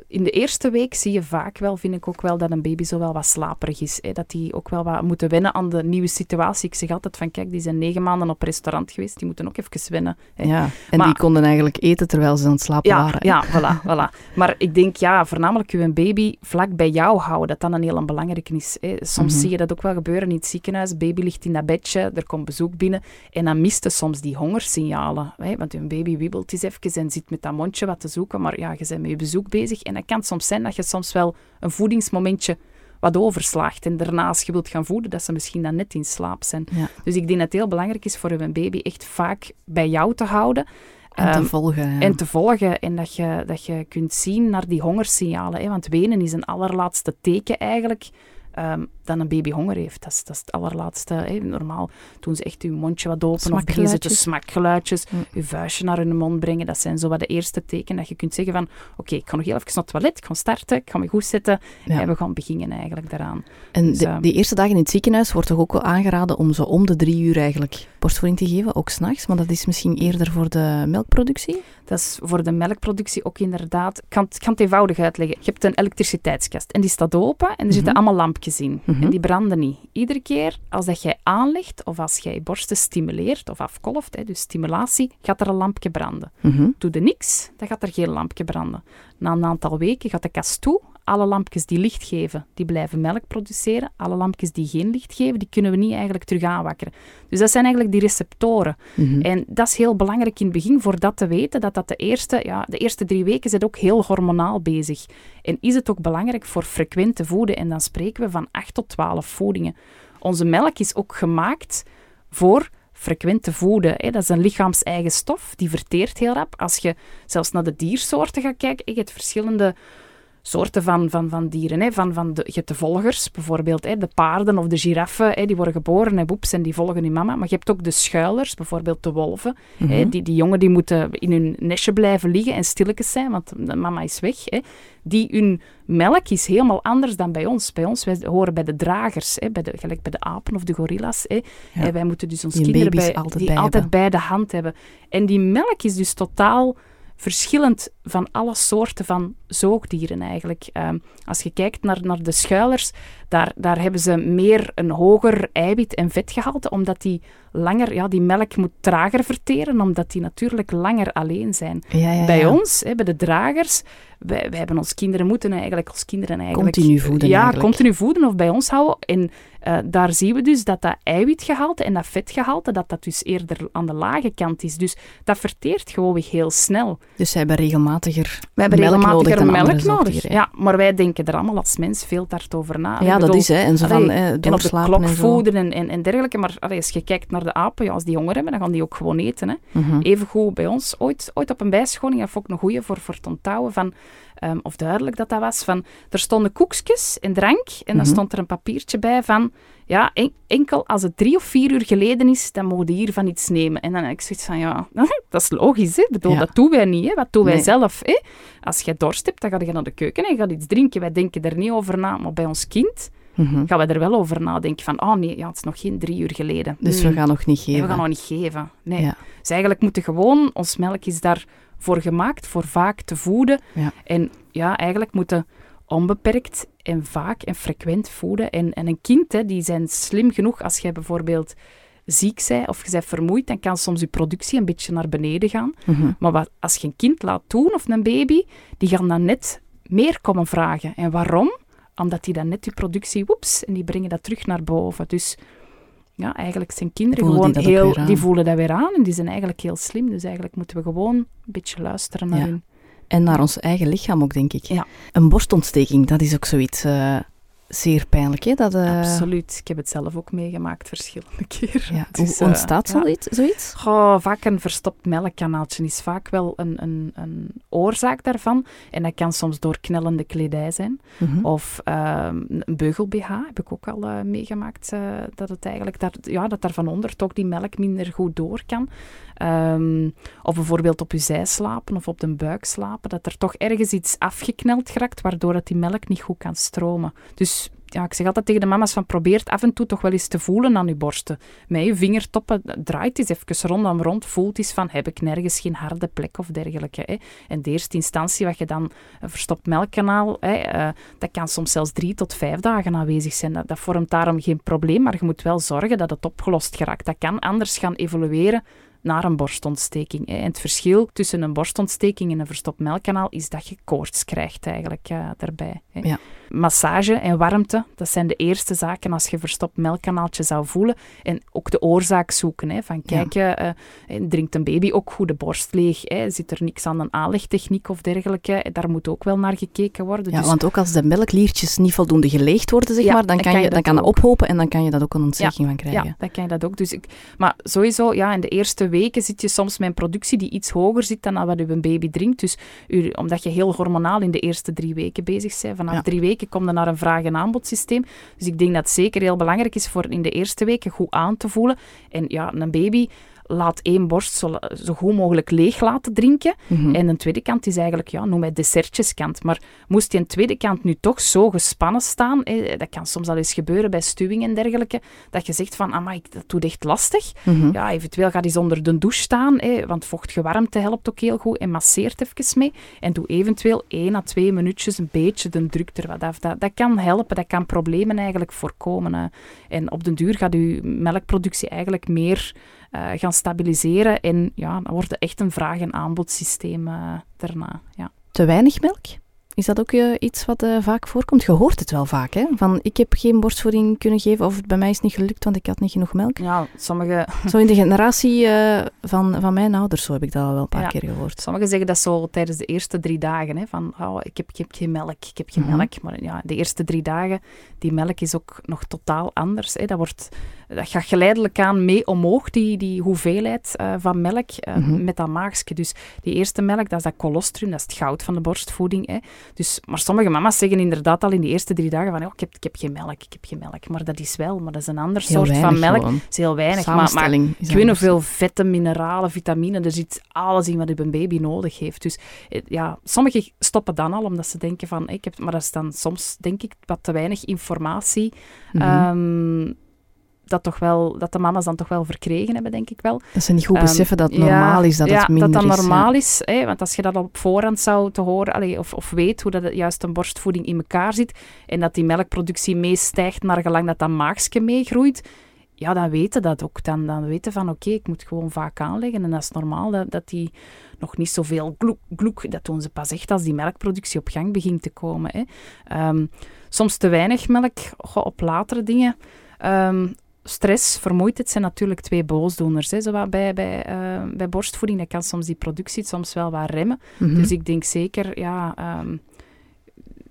In de eerste week zie je vaak wel, vind ik ook wel, dat een baby zo wel wat slaperig is. Hè? Dat die ook wel wat moeten wennen aan de nieuwe situatie. Ik zeg altijd van, kijk, die zijn negen maanden op restaurant geweest, die moeten ook even wennen. Hè? Ja. En Maar- die konden eigenlijk eten terwijl ze aan het slapen Ja, waren. hè. ja voilà, voilà. Maar ik denk, ja, voornamelijk je baby vlak bij jou houden, dat dat een heel belangrijk is. Hè. Soms Mhm. zie je dat ook wel gebeuren in het ziekenhuis. Baby ligt in dat bedje, er komt bezoek binnen en dan mist je soms die hongersignalen. Hè. Want je baby wiebelt eens even en zit met dat mondje wat te zoeken, maar ja, je bent met je bezoek bezig. En dat kan soms zijn dat je soms wel een voedingsmomentje wat overslaagt. En daarna, als je wilt gaan voeden, dat ze misschien dan net in slaap zijn. Ja. Dus ik denk dat het heel belangrijk is voor een baby echt vaak bij jou te houden. En te Ehm, volgen. ja. en te volgen en dat je, dat je kunt zien naar die hongersignalen. Hè? Want wenen is een allerlaatste teken eigenlijk ehm, dat een baby honger heeft. Dat is, dat is het allerlaatste. Hè? Normaal doen ze echt je mondje wat open of beginnen ze te Smakgeluidjes. Mm. Je vuistje naar hun mond brengen. Dat zijn zo wat de eerste tekenen dat je kunt zeggen van oké, ik ga nog heel even naar het toilet, ik ga starten, ik ga me goed zetten Ja. en we gaan beginnen eigenlijk daaraan. En Dus, de, ehm, die eerste dagen in het ziekenhuis wordt toch ook wel aangeraden om zo om de drie uur eigenlijk borstvoeding te geven, ook s'nachts. Maar dat is misschien eerder voor de melkproductie. Dat is voor de melkproductie ook inderdaad... Ik kan, ik kan het eenvoudig uitleggen. Je hebt een elektriciteitskast en die staat open en er zitten Mhm. allemaal lampjes in. Mhm. En die branden niet. Iedere keer als dat jij aanlegt of als jij borsten stimuleert of afkolft, hè, dus stimulatie, gaat er een lampje branden. Mhm. Doe je niks, dan gaat er geen lampje branden. Na een aantal weken gaat de kast toe. Alle lampjes die licht geven, die blijven melk produceren. Alle lampjes die geen licht geven, die kunnen we niet eigenlijk terug aanwakkeren. Dus dat zijn eigenlijk die receptoren. Mhm. En dat is heel belangrijk in het begin, voor dat te weten, dat dat de eerste, ja, de eerste drie weken zit ook heel hormonaal bezig. En is het ook belangrijk voor frequente voeden, en dan spreken we van 8 tot 12 voedingen. Onze melk is ook gemaakt voor frequente voeden. Hè. Dat is een lichaams-eigen stof, die verteert heel rap. Als je zelfs naar de diersoorten gaat kijken, je hebt verschillende soorten van, van, van dieren. Hè. Van, van de, je hebt de volgers, bijvoorbeeld hè, de paarden of de giraffen, hè, die worden geboren en boeps en die volgen hun mama. Maar je hebt ook de schuilers, bijvoorbeeld de wolven. Mhm. Hè, die, die jongen die moeten in hun nestje blijven liggen en stilletjes zijn, want de mama is weg. Hè. Die, hun melk is helemaal anders dan bij ons. Bij ons, wij horen bij de dragers, hè, bij de, gelijk bij de apen of de gorilla's. Hè. Ja. En wij moeten dus ons Die kinderen bij, altijd die bij altijd bij de hand hebben. En die melk is dus totaal verschillend van alle soorten van zoogdieren eigenlijk. Ehm, als je kijkt naar, naar de schuilers, daar, daar hebben ze meer een hoger eiwit- en vetgehalte, omdat die langer, ja, die melk moet trager verteren, omdat die natuurlijk langer alleen zijn. Ja, ja, Bij ja. ons, hè, bij de dragers, wij, wij hebben ons kinderen moeten eigenlijk, als kinderen eigenlijk... Continu voeden Ja, eigenlijk. continu voeden of bij ons houden. En eh, daar zien we dus dat dat eiwitgehalte en dat vetgehalte, dat dat dus eerder aan de lage kant is. Dus dat verteert gewoon weer heel snel. Dus zij hebben regelmatiger We hebben melk nodig regelmatiger andere melk nodig. Ja, maar wij denken er allemaal als mens veel hard over na. Ja, dat is hè. En zo van allee, en op de klok voeden en, en, en dergelijke. Maar allee, als je kijkt naar de apen, ja, als die honger hebben, dan gaan die ook gewoon eten. Hè. Mhm. Evengoed bij ons, ooit, ooit op een bijscholing, dat vond ik een goeie voor, voor het onthouden van, ehm, of duidelijk dat dat was, van, er stonden koekjes en drank en dan Mhm. stond er een papiertje bij van, ja, en- enkel als het drie of vier uur geleden is, dan mogen die hiervan iets nemen. En dan heb ik zoiets van, ja, [laughs] dat is logisch, hè. Ik bedoel, Ja. dat doen wij niet, hè. Wat doen wij Nee. zelf, hè. Als je dorst hebt, dan ga je naar de keuken en je gaat iets drinken. Wij denken er niet over na, maar bij ons kind Mhm. gaan we er wel over nadenken van, oh nee, ja, het is nog geen drie uur geleden. Dus we gaan nog niet geven. we gaan nog niet geven. Nee. Ja. Dus eigenlijk moeten gewoon, ons melk is daarvoor gemaakt, voor vaak te voeden. Ja. En ja, eigenlijk moeten onbeperkt en vaak en frequent voeden. En, en een kind, hè, die zijn slim genoeg als jij bijvoorbeeld ziek bent of je bent vermoeid, dan kan soms je productie een beetje naar beneden gaan. Mhm. Maar wat, als je een kind laat doen, of een baby, die gaan dan net meer komen vragen. En waarom? Omdat die dan net die productie, woeps, en die brengen dat terug naar boven. Dus ja, eigenlijk zijn kinderen Voelen gewoon heel... Die voelen dat weer aan en die zijn eigenlijk heel slim. Dus eigenlijk moeten we gewoon een beetje luisteren naar Ja. hun. En naar ons eigen lichaam ook, denk ik. Ja. Een borstontsteking, dat is ook zoiets eh, zeer pijnlijk, hè? Dat, eh, Absoluut. Ik heb het zelf ook meegemaakt verschillende [laughs] keren. Ja. Dus, Hoe eh, ontstaat ja. zoiets? zoiets? Goh, vaak een verstopt melkkanaaltje is vaak wel een, een, een oorzaak daarvan. En dat kan soms door knellende kledij zijn. Mhm. Of ehm, een beugel-BH heb ik ook al meegemaakt. dat het eigenlijk daar, ja, dat daar van onder toch die melk minder goed door kan. Ehm, of bijvoorbeeld op je zij slapen of op de buik slapen. Dat er toch ergens iets afgekneld geraakt, waardoor dat die melk niet goed kan stromen. Dus ja, ik zeg altijd tegen de mama's van probeer het af en toe toch wel eens te voelen aan je borsten. Met je vingertoppen, draait eens even rondom rond, voelt eens van heb ik nergens geen harde plek of dergelijke. Hè. En de eerste instantie wat je dan een verstopt melkkanaal, hè, eh, dat kan soms zelfs drie tot vijf dagen aanwezig zijn. Dat, dat vormt daarom geen probleem, maar je moet wel zorgen dat het opgelost geraakt. Dat kan anders gaan evolueren naar een borstontsteking. En het verschil tussen een borstontsteking en een verstopt melkkanaal is dat je koorts krijgt eigenlijk uh, daarbij. Hè. Ja. Massage en warmte, dat zijn de eerste zaken als je verstopt melkkanaaltje zou voelen. En ook de oorzaak zoeken. Hè, van kijk, ja. uh, drinkt een baby ook goed de borst leeg? Hè, zit er niks aan een aanlegtechniek of dergelijke? Daar moet ook wel naar gekeken worden. Ja, dus... want ook als de melkliertjes niet voldoende geleegd worden, zeg Ja, maar, dan kan, kan je, je dan kan dat ophopen en dan kan je dat ook een ontsteking van krijgen. Ja, dan kan je dat ook. Dus ik, maar sowieso, ja, in de eerste weken zit je soms met een productie die iets hoger zit dan wat uw baby drinkt. Dus u, omdat je heel hormonaal in de eerste drie weken bezig bent. Vanaf Ja. drie weken kom je naar een vraag- en aanbodsysteem. Dus ik denk dat het zeker heel belangrijk is voor in de eerste weken goed aan te voelen. En ja, een baby laat één borst zo, zo goed mogelijk leeg laten drinken. Mhm. En een tweede kant is eigenlijk, ja, noem het dessertjeskant. Maar moest die een tweede kant nu toch zo gespannen staan, dat kan soms al eens gebeuren bij stuwing en dergelijke, dat je zegt van, amai, dat doet echt lastig. Mhm. Ja, eventueel ga eens onder de douche staan, want vochtige warmte helpt ook heel goed en masseert even mee. En doe eventueel één à twee minuutjes een beetje de druk er wat af. Dat, dat kan helpen, dat kan problemen eigenlijk voorkomen. hè. En op den duur gaat uw melkproductie eigenlijk meer eh, gaan stabiliseren en ja, dan wordt het echt een vraag- en aanbodsysteem eh, daarna. Ja. Te weinig melk? Is dat ook eh, iets wat vaak voorkomt? Je hoort het wel vaak, hè? Van, ik heb geen borstvoeding kunnen geven of het bij mij is niet gelukt, want ik had niet genoeg melk. ja, sommige [laughs] Zo in de generatie van, van mijn ouders, zo heb ik dat al wel een paar Ja. keer gehoord. Sommigen zeggen dat zo tijdens de eerste drie dagen. Hè, van, oh, ik, heb, ik heb geen melk, ik heb geen Mhm. melk. Maar ja, de eerste drie dagen, die melk is ook nog totaal anders. Hè. Dat, wordt, dat gaat geleidelijk aan mee omhoog, die, die hoeveelheid eh, van melk eh, Mhm. met dat maagske. Dus die eerste melk, dat is dat colostrum, dat is het goud van de borstvoeding. Hè. Dus, maar sommige mama's zeggen inderdaad al in de eerste drie dagen van, oh, ik, heb, ik heb geen melk, ik heb geen melk. Maar dat is wel, maar dat is een ander Heel soort van melk. gewoon. Het is heel weinig, maar, maar ik weet hoeveel vetten, mineralen, vitamine, er zit alles in wat een baby nodig heeft. Dus eh, ja, sommigen stoppen dan al omdat ze denken van, ik heb, maar dat is dan soms, denk ik, wat te weinig informatie. Ehm, dat, toch wel, dat de mama's dan toch wel verkregen hebben, denk ik wel. dat ze niet goed Ehm, beseffen dat het ja, normaal is, dat ja, het minder dat dat is. ja. normaal is. Hè, want als je dat op voorhand zou te horen, allee, of, of weet hoe dat het juist een borstvoeding in elkaar zit, en dat die melkproductie meestijgt naar gelang dat dat maagske meegroeit, ja, dan weten dat ook. Dan, dan weten van, oké, ik moet gewoon vaak aanleggen. En dat is normaal, dat, dat die nog niet zoveel gloek, gloek, dat doen ze pas echt als die melkproductie op gang begint te komen. Hè. Ehm, soms te weinig melk goh, op latere dingen. Ehm, stress, vermoeidheid zijn natuurlijk twee boosdoeners. Hè, bij, bij, eh, bij borstvoeding. Dat kan soms die productie soms wel wat remmen. Mhm. Dus ik denk zeker, ja, ehm,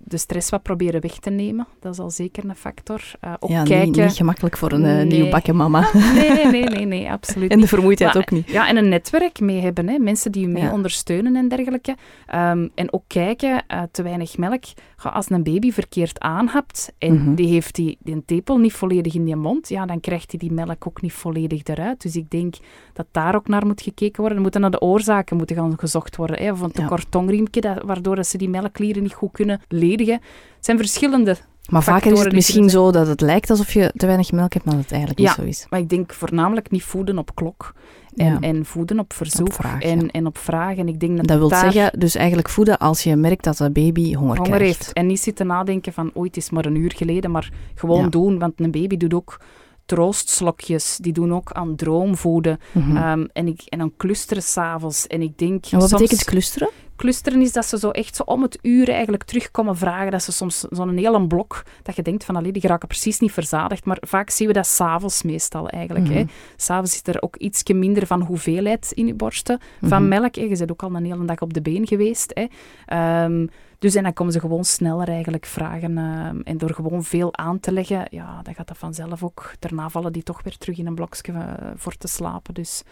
de stress wat proberen weg te nemen. Dat is al zeker een factor. Eh, ook ja, kijken. niet, niet gemakkelijk voor een eh, Nee. nieuwbakken mama. Nee, nee, nee, nee, nee, absoluut [laughs] en de vermoeidheid Maar- ook niet. ja, en een netwerk mee hebben. Hè. Mensen die je mee Ja. ondersteunen en dergelijke. Ehm, en ook kijken, te weinig melk. Ga, als een baby verkeerd aanhapt en Mhm. die heeft die, die tepel niet volledig in die mond, ja, dan krijgt hij die melk ook niet volledig eruit. Dus ik denk dat daar ook naar moet gekeken worden. Er moeten naar de oorzaken moeten gaan gezocht worden. Hè. Of een Ja. tekort tongriempje, dat, waardoor dat ze die melkklieren niet goed kunnen ledigen. Het zijn verschillende Maar vaker is het misschien er zo dat het lijkt alsof je te weinig melk hebt, maar dat het eigenlijk Ja. niet zo is. Maar ik denk voornamelijk niet voeden op klok. En, Ja. en voeden op verzoek. Op vraag, en, ja. en op vraag. En ik denk dat Dat wil daar zeggen, dus eigenlijk voeden als je merkt dat de baby honger, honger krijgt. heeft. En niet zitten nadenken van, oei, het is maar een uur geleden. Maar gewoon Ja. doen. Want een baby doet ook troostslokjes. Die doen ook aan droomvoeden. Ehm, en, ik, en dan clusteren s'avonds. En ik denk... en wat soms, betekent clusteren? Clusteren is dat ze zo echt zo om het uur eigenlijk terugkomen vragen. Dat ze soms zo'n hele blok, dat je denkt van, allee, die geraken precies niet verzadigd. Maar vaak zien we dat s'avonds meestal eigenlijk. hè. Mhm. S'avonds is er ook iets minder van hoeveelheid in je borsten van Mhm. melk. hè. Je bent ook al een hele dag op de been geweest. Hè. Ehm, dus en dan komen ze gewoon sneller eigenlijk vragen. ehm, en door gewoon veel aan te leggen, ja, dan gaat dat vanzelf ook. Daarna vallen die toch weer terug in een blokje eh, voor te slapen. Dus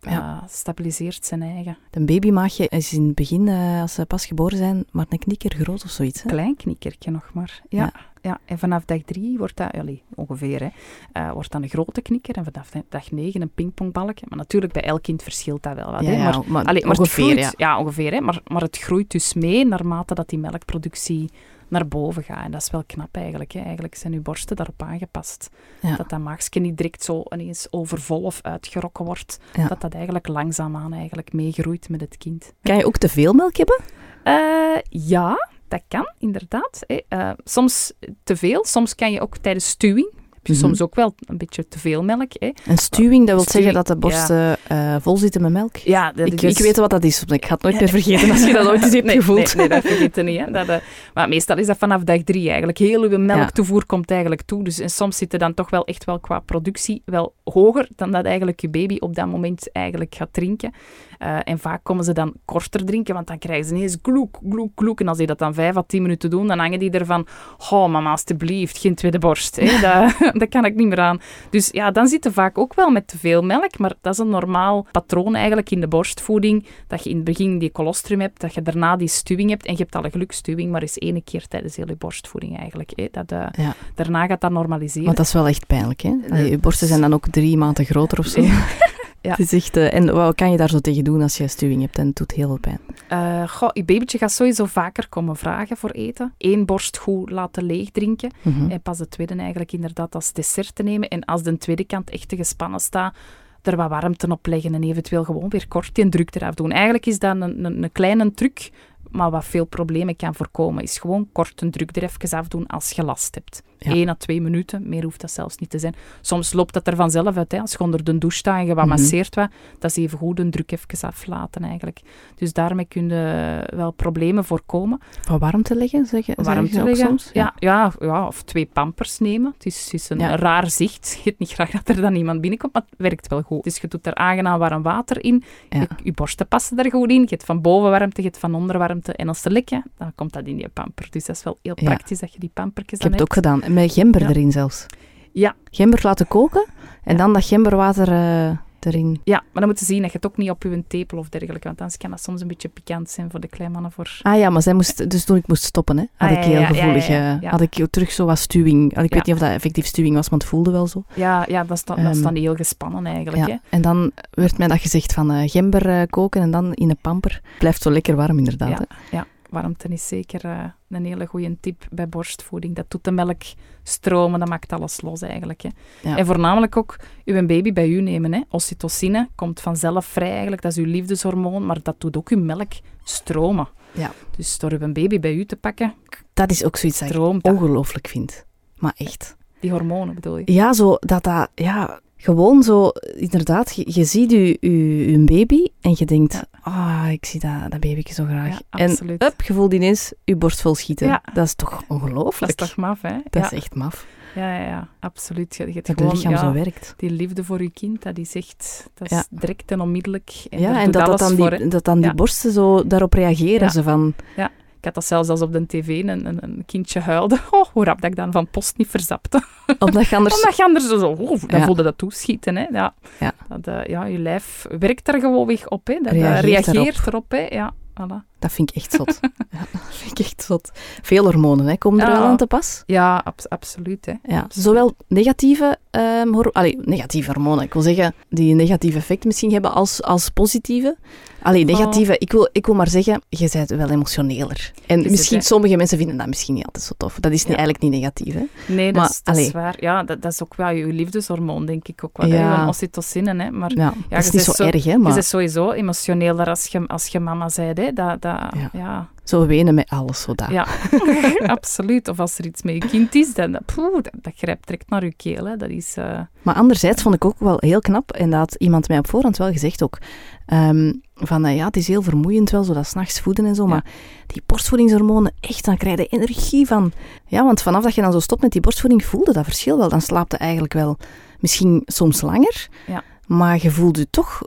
Ja. stabiliseert zijn eigen. Een babymaagje is in het begin, eh, als ze pas geboren zijn, maar een knikker groot of zoiets. Hè? Klein knikkertje nog maar. Ja. Ja. ja. en vanaf dag drie wordt dat, allee, ongeveer, hè, eh, wordt dat een grote knikker. En vanaf dag negen een pingpongbalkje. Maar natuurlijk, bij elk kind verschilt dat wel wat. Ja, hè. Maar maar, Allee, maar ongeveer, het ja. groeit, ja. ongeveer. Hè? Maar, maar het groeit dus mee naarmate dat die melkproductie naar boven gaat. En dat is wel knap eigenlijk. Hè? Eigenlijk zijn uw borsten daarop aangepast. Ja. Dat dat maagje niet direct zo ineens overvol of uitgerokken wordt. Ja. Dat dat eigenlijk langzaamaan eigenlijk meegroeit met het kind. Kan je ook te veel melk hebben? Eh, ja, dat kan inderdaad. hè. Eh, soms te veel. Soms kan je ook tijdens stuwing je Mhm. soms ook wel een beetje te veel melk. Hè. Een stuwing, dat wil zeggen dat de borsten eh, vol zitten met melk? Ja, dat Ik, is- ik weet wat dat is, ik ga het nooit meer vergeten als je dat ooit eens hebt [laughs] nee, gevoeld. Nee, nee, dat vergeet je niet. Hè. Dat, eh, maar meestal is dat vanaf dag drie eigenlijk. Heel uw melktoevoer komt eigenlijk toe. Dus, en soms zit het dan toch wel echt wel qua productie wel hoger dan dat eigenlijk je baby op dat moment eigenlijk gaat drinken. Eh, en vaak komen ze dan korter drinken, want dan krijgen ze ineens gloek, gloek, gloek. En als die dat dan vijf à tien minuten doen, dan hangen die ervan, oh mama, alstublieft, geen tweede borst. Hè. [laughs] Dat, dat kan ik niet meer aan. Dus ja, dan zitten vaak ook wel met te veel melk, maar dat is een normaal patroon eigenlijk in de borstvoeding, dat je in het begin die colostrum hebt, dat je daarna die stuwing hebt, en je hebt al een gelukstuwing, maar eens één keer tijdens heel je borstvoeding eigenlijk. Hè. Dat, eh, Ja, daarna gaat dat normaliseren. want dat is wel echt pijnlijk, hè? Je borsten zijn dan ook drie maanden groter of zo. [laughs] Ja. Het is echt, eh, en wat kan je daar zo tegen doen als je stuwing hebt en het doet heel veel pijn? Eh, goh, je babytje gaat sowieso vaker komen vragen voor eten. Eén borst goed laten leeg drinken. Mhm. En pas de tweede eigenlijk inderdaad als dessert te nemen. En als de tweede kant echt te gespannen staat, er wat warmte op leggen en eventueel gewoon weer kort die druk eraf doen. Eigenlijk is dat een, een, een kleine truc, maar wat veel problemen kan voorkomen, is gewoon kort een druk er even afdoen als je last hebt. Ja. Eén à twee minuten, meer hoeft dat zelfs niet te zijn. Soms loopt dat er vanzelf uit. Hè. Als je onder de douche staat en je wat Mhm. masseert wat, dat is even goed een druk even aflaten eigenlijk. Dus daarmee kun je wel problemen voorkomen. Wat warm te leggen, zeg je, Warm te ook leggen. soms? Ja, ja, ja, of twee pampers nemen. Het is, het is een Ja. raar zicht. [laughs] Je hebt niet graag dat er dan iemand binnenkomt, maar het werkt wel goed. Dus je doet er aangenaam warm water in. Ja. Je, je borsten passen er goed in. Je hebt van boven warmte, je hebt van onder warmte. En als ze lekken, dan komt dat in je pamper. Dus dat is wel heel praktisch dat je die pampertjes Ik heb dan het hebt. ook gedaan. Met gember Ja. erin zelfs. Ja. Gember laten koken en dan dat gemberwater eh, erin. Ja, maar dan moet je zien dat je het ook niet op je tepel of dergelijke, want anders kan dat soms een beetje pikant zijn voor de kleinmannen. Voor... Ah ja, maar zij moest, dus toen ik moest stoppen, hè, had Ah, ik heel ja, gevoelig, had ik terug zo wat stuwing. Ik weet niet of dat effectief stuwing was, maar het voelde wel zo. Ja, ja dat, is dan, dat is Ehm, dan heel gespannen eigenlijk. Hè? En dan werd mij dat gezegd van eh, gember eh, koken en dan in een pamper. Blijft zo lekker warm inderdaad. Ja. Warmte is zeker eh, een hele goede tip bij borstvoeding. Dat doet de melk stromen, dat maakt alles los eigenlijk. Hè. Ja. En voornamelijk ook uw baby bij u nemen. Hè. Oxytocine komt vanzelf vrij eigenlijk, dat is uw liefdeshormoon, maar dat doet ook uw melk stromen. Ja. Dus door uw baby bij u te pakken, Dat is ook zoiets dat ik ongelooflijk vind. Maar echt. Die hormonen bedoel je? Ja, zo dat dat, ja, gewoon zo, inderdaad, je, je ziet je, je, je baby en je denkt, Ja. ah, ik zie dat, dat babyke zo graag. Ja, en up, je voelt ineens je borst vol schieten. Ja. Dat is toch Dat ongelooflijk? is toch maf, hè? Dat ja. is echt maf, ja, ja, ja, absoluut. Je, je dat gewoon, lichaam ja, zo werkt. die liefde voor je kind, dat is echt, dat is Ja. direct en onmiddellijk. En ja, en dat, dat dan, voor, die, dat dan die Ja. borsten zo daarop reageren. Ja. Ze van, Ik had dat zelfs als op de tv een, een, een kindje huilde. [laughs] Oh, hoe rap dat ik dan van post niet verzapte. omdat je anders... Omdat je anders zo, oh, dan Ja. voelde dat toeschieten. Hè. Ja. Ja. Dat, eh, ja, je lijf werkt daar gewoon weg op. Hè. Dat Reageert reageert erop. Hè. Ja, voilà. Dat vind ik echt zot. [laughs] ja, dat vind ik echt zot. Veel hormonen, hè, komen er Ja. wel aan te pas. ja abs- absoluut. Hè. Ja, zowel negatieve, hor- allee, negatieve hormonen, ik wil zeggen, die negatieve effect misschien hebben, als, als positieve. Allee, negatieve, ik, wil, ik wil maar zeggen, je bent wel emotioneler. En misschien, sommige mensen vinden dat misschien niet altijd zo tof. Dat is niet, Ja. eigenlijk niet negatief, hè. Nee, dat, Maar, is, dat is waar. Ja, dat, dat is ook wel je liefdeshormoon, denk ik ook wel. Ja. Hè. Een oxytocine. Hè. Maar Ja, dat is je niet zo, erg, hè, je maar bent sowieso emotioneler als je, als je mama bent. Hè. Dat, dat, Ja. ja. zo wenen met alles, zo dat. Ja, [laughs] absoluut. Of als er iets met je kind is, dan poeh, dat, dat grijpt direct naar je keel. Hè. Dat is... eh, Maar anderzijds vond ik ook wel heel knap, en dat had iemand mij op voorhand wel gezegd ook, ehm, van eh, ja, het is heel vermoeiend wel, zo dat s'nachts voeden en zo, Ja. maar die borstvoedingshormonen, echt, dan krijg je energie van. Ja, want vanaf dat je dan zo stopt met die borstvoeding, voelde dat verschil wel. Dan slaapt je eigenlijk wel misschien soms langer, Ja. maar je voelt je toch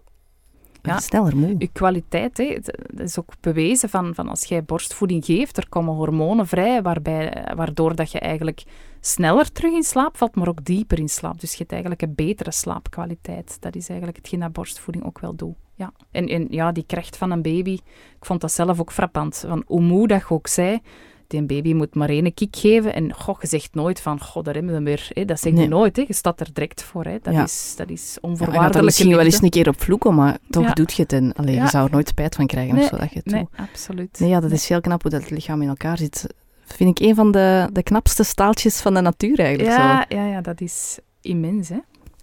Ja. sneller moe. je kwaliteit, hè, het is ook bewezen van, van als jij borstvoeding geeft, er komen hormonen vrij, waarbij, waardoor dat je eigenlijk sneller terug in slaap valt, maar ook dieper in slaap. Dus je hebt eigenlijk een betere slaapkwaliteit. Dat is eigenlijk hetgeen dat borstvoeding ook wel doet. Ja. En, en ja, die kracht van een baby, ik vond dat zelf ook frappant. Van hoe moe dat je ook zei, die baby moet maar één kick geven. En goh, je zegt nooit van, goh, daar hebben we hem weer. Hè. Dat zeg je Nee. nooit. Hè. Je staat er direct voor. Hè. Dat, Ja. is, dat is Ja, er onvoorwaardelijke misschien wel eens een keer op vloeken, maar toch Ja. doet je het. En allee, Ja. je zou er nooit spijt van krijgen Nee, of zo dat je het Nee, doet. absoluut. Nee, ja, dat is heel knap hoe dat het lichaam in elkaar zit. Vind ik een van de, de knapste staaltjes van de natuur eigenlijk. Zo. Ja, ja, ja, dat is immens. Hè.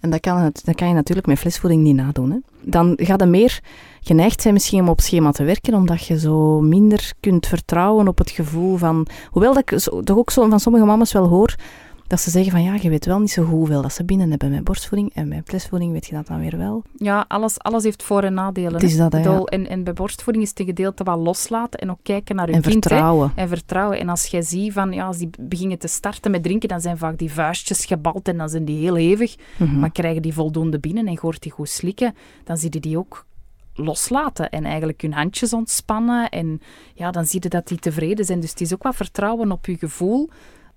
En dat kan, het, kan je natuurlijk met flesvoeding niet nadoen. Hè. Dan gaat je meer geneigd zijn misschien om op schema te werken, omdat je zo minder kunt vertrouwen op het gevoel van... Hoewel dat ik zo, toch ook zo van sommige mama's wel hoor, Dat ze zeggen van ja, je weet wel niet zo goed hoeveel dat ze binnen hebben met borstvoeding en met flesvoeding weet je dat dan weer wel. Ja, alles, alles heeft voor- en nadelen. Het is hè. dat, hè, ja. en, en bij borstvoeding is het een gedeelte wat loslaten en ook kijken naar je En kind. hè. vertrouwen. En vertrouwen. En als jij ziet van, ja, als die beginnen te starten met drinken, dan zijn vaak die vuistjes gebald en dan zijn die heel hevig. Mhm. Maar krijgen die voldoende binnen en hoort die goed slikken, dan zie je die ook loslaten en eigenlijk hun handjes ontspannen. En ja, dan zie je dat die tevreden zijn. Dus het is ook wat vertrouwen op je gevoel.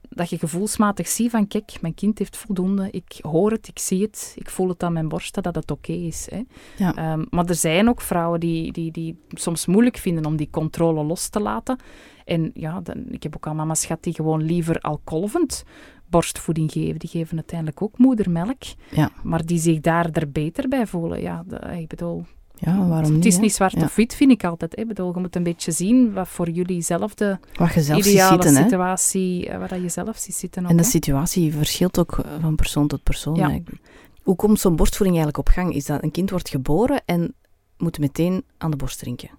Dat je gevoelsmatig ziet van, kijk, mijn kind heeft voldoende. Ik hoor het, ik zie het, ik voel het aan mijn borsten dat het oké is. Hè. Ja. Ehm, maar er zijn ook vrouwen die, die, die soms moeilijk vinden om die controle los te laten. En ja, dan, ik heb ook al mama's gehad die gewoon liever al kolvend borstvoeding geven. Die geven uiteindelijk ook moedermelk. Ja. Maar die zich daar er beter bij voelen. Ja, de- ik bedoel, ja, waarom niet? het is hè? niet zwart Ja. of wit, vind ik altijd. hè. Ik bedoel, je moet een beetje zien wat voor jullie zelf de Wat je zelf ziet ideale zitten, hè. situatie, eh, wat dat je zelf ziet zitten. En de hè. situatie verschilt ook eh, van persoon tot persoon. Ja. Hoe komt zo'n borstvoeding eigenlijk op gang? Is dat een kind wordt geboren en moet meteen aan de borst drinken?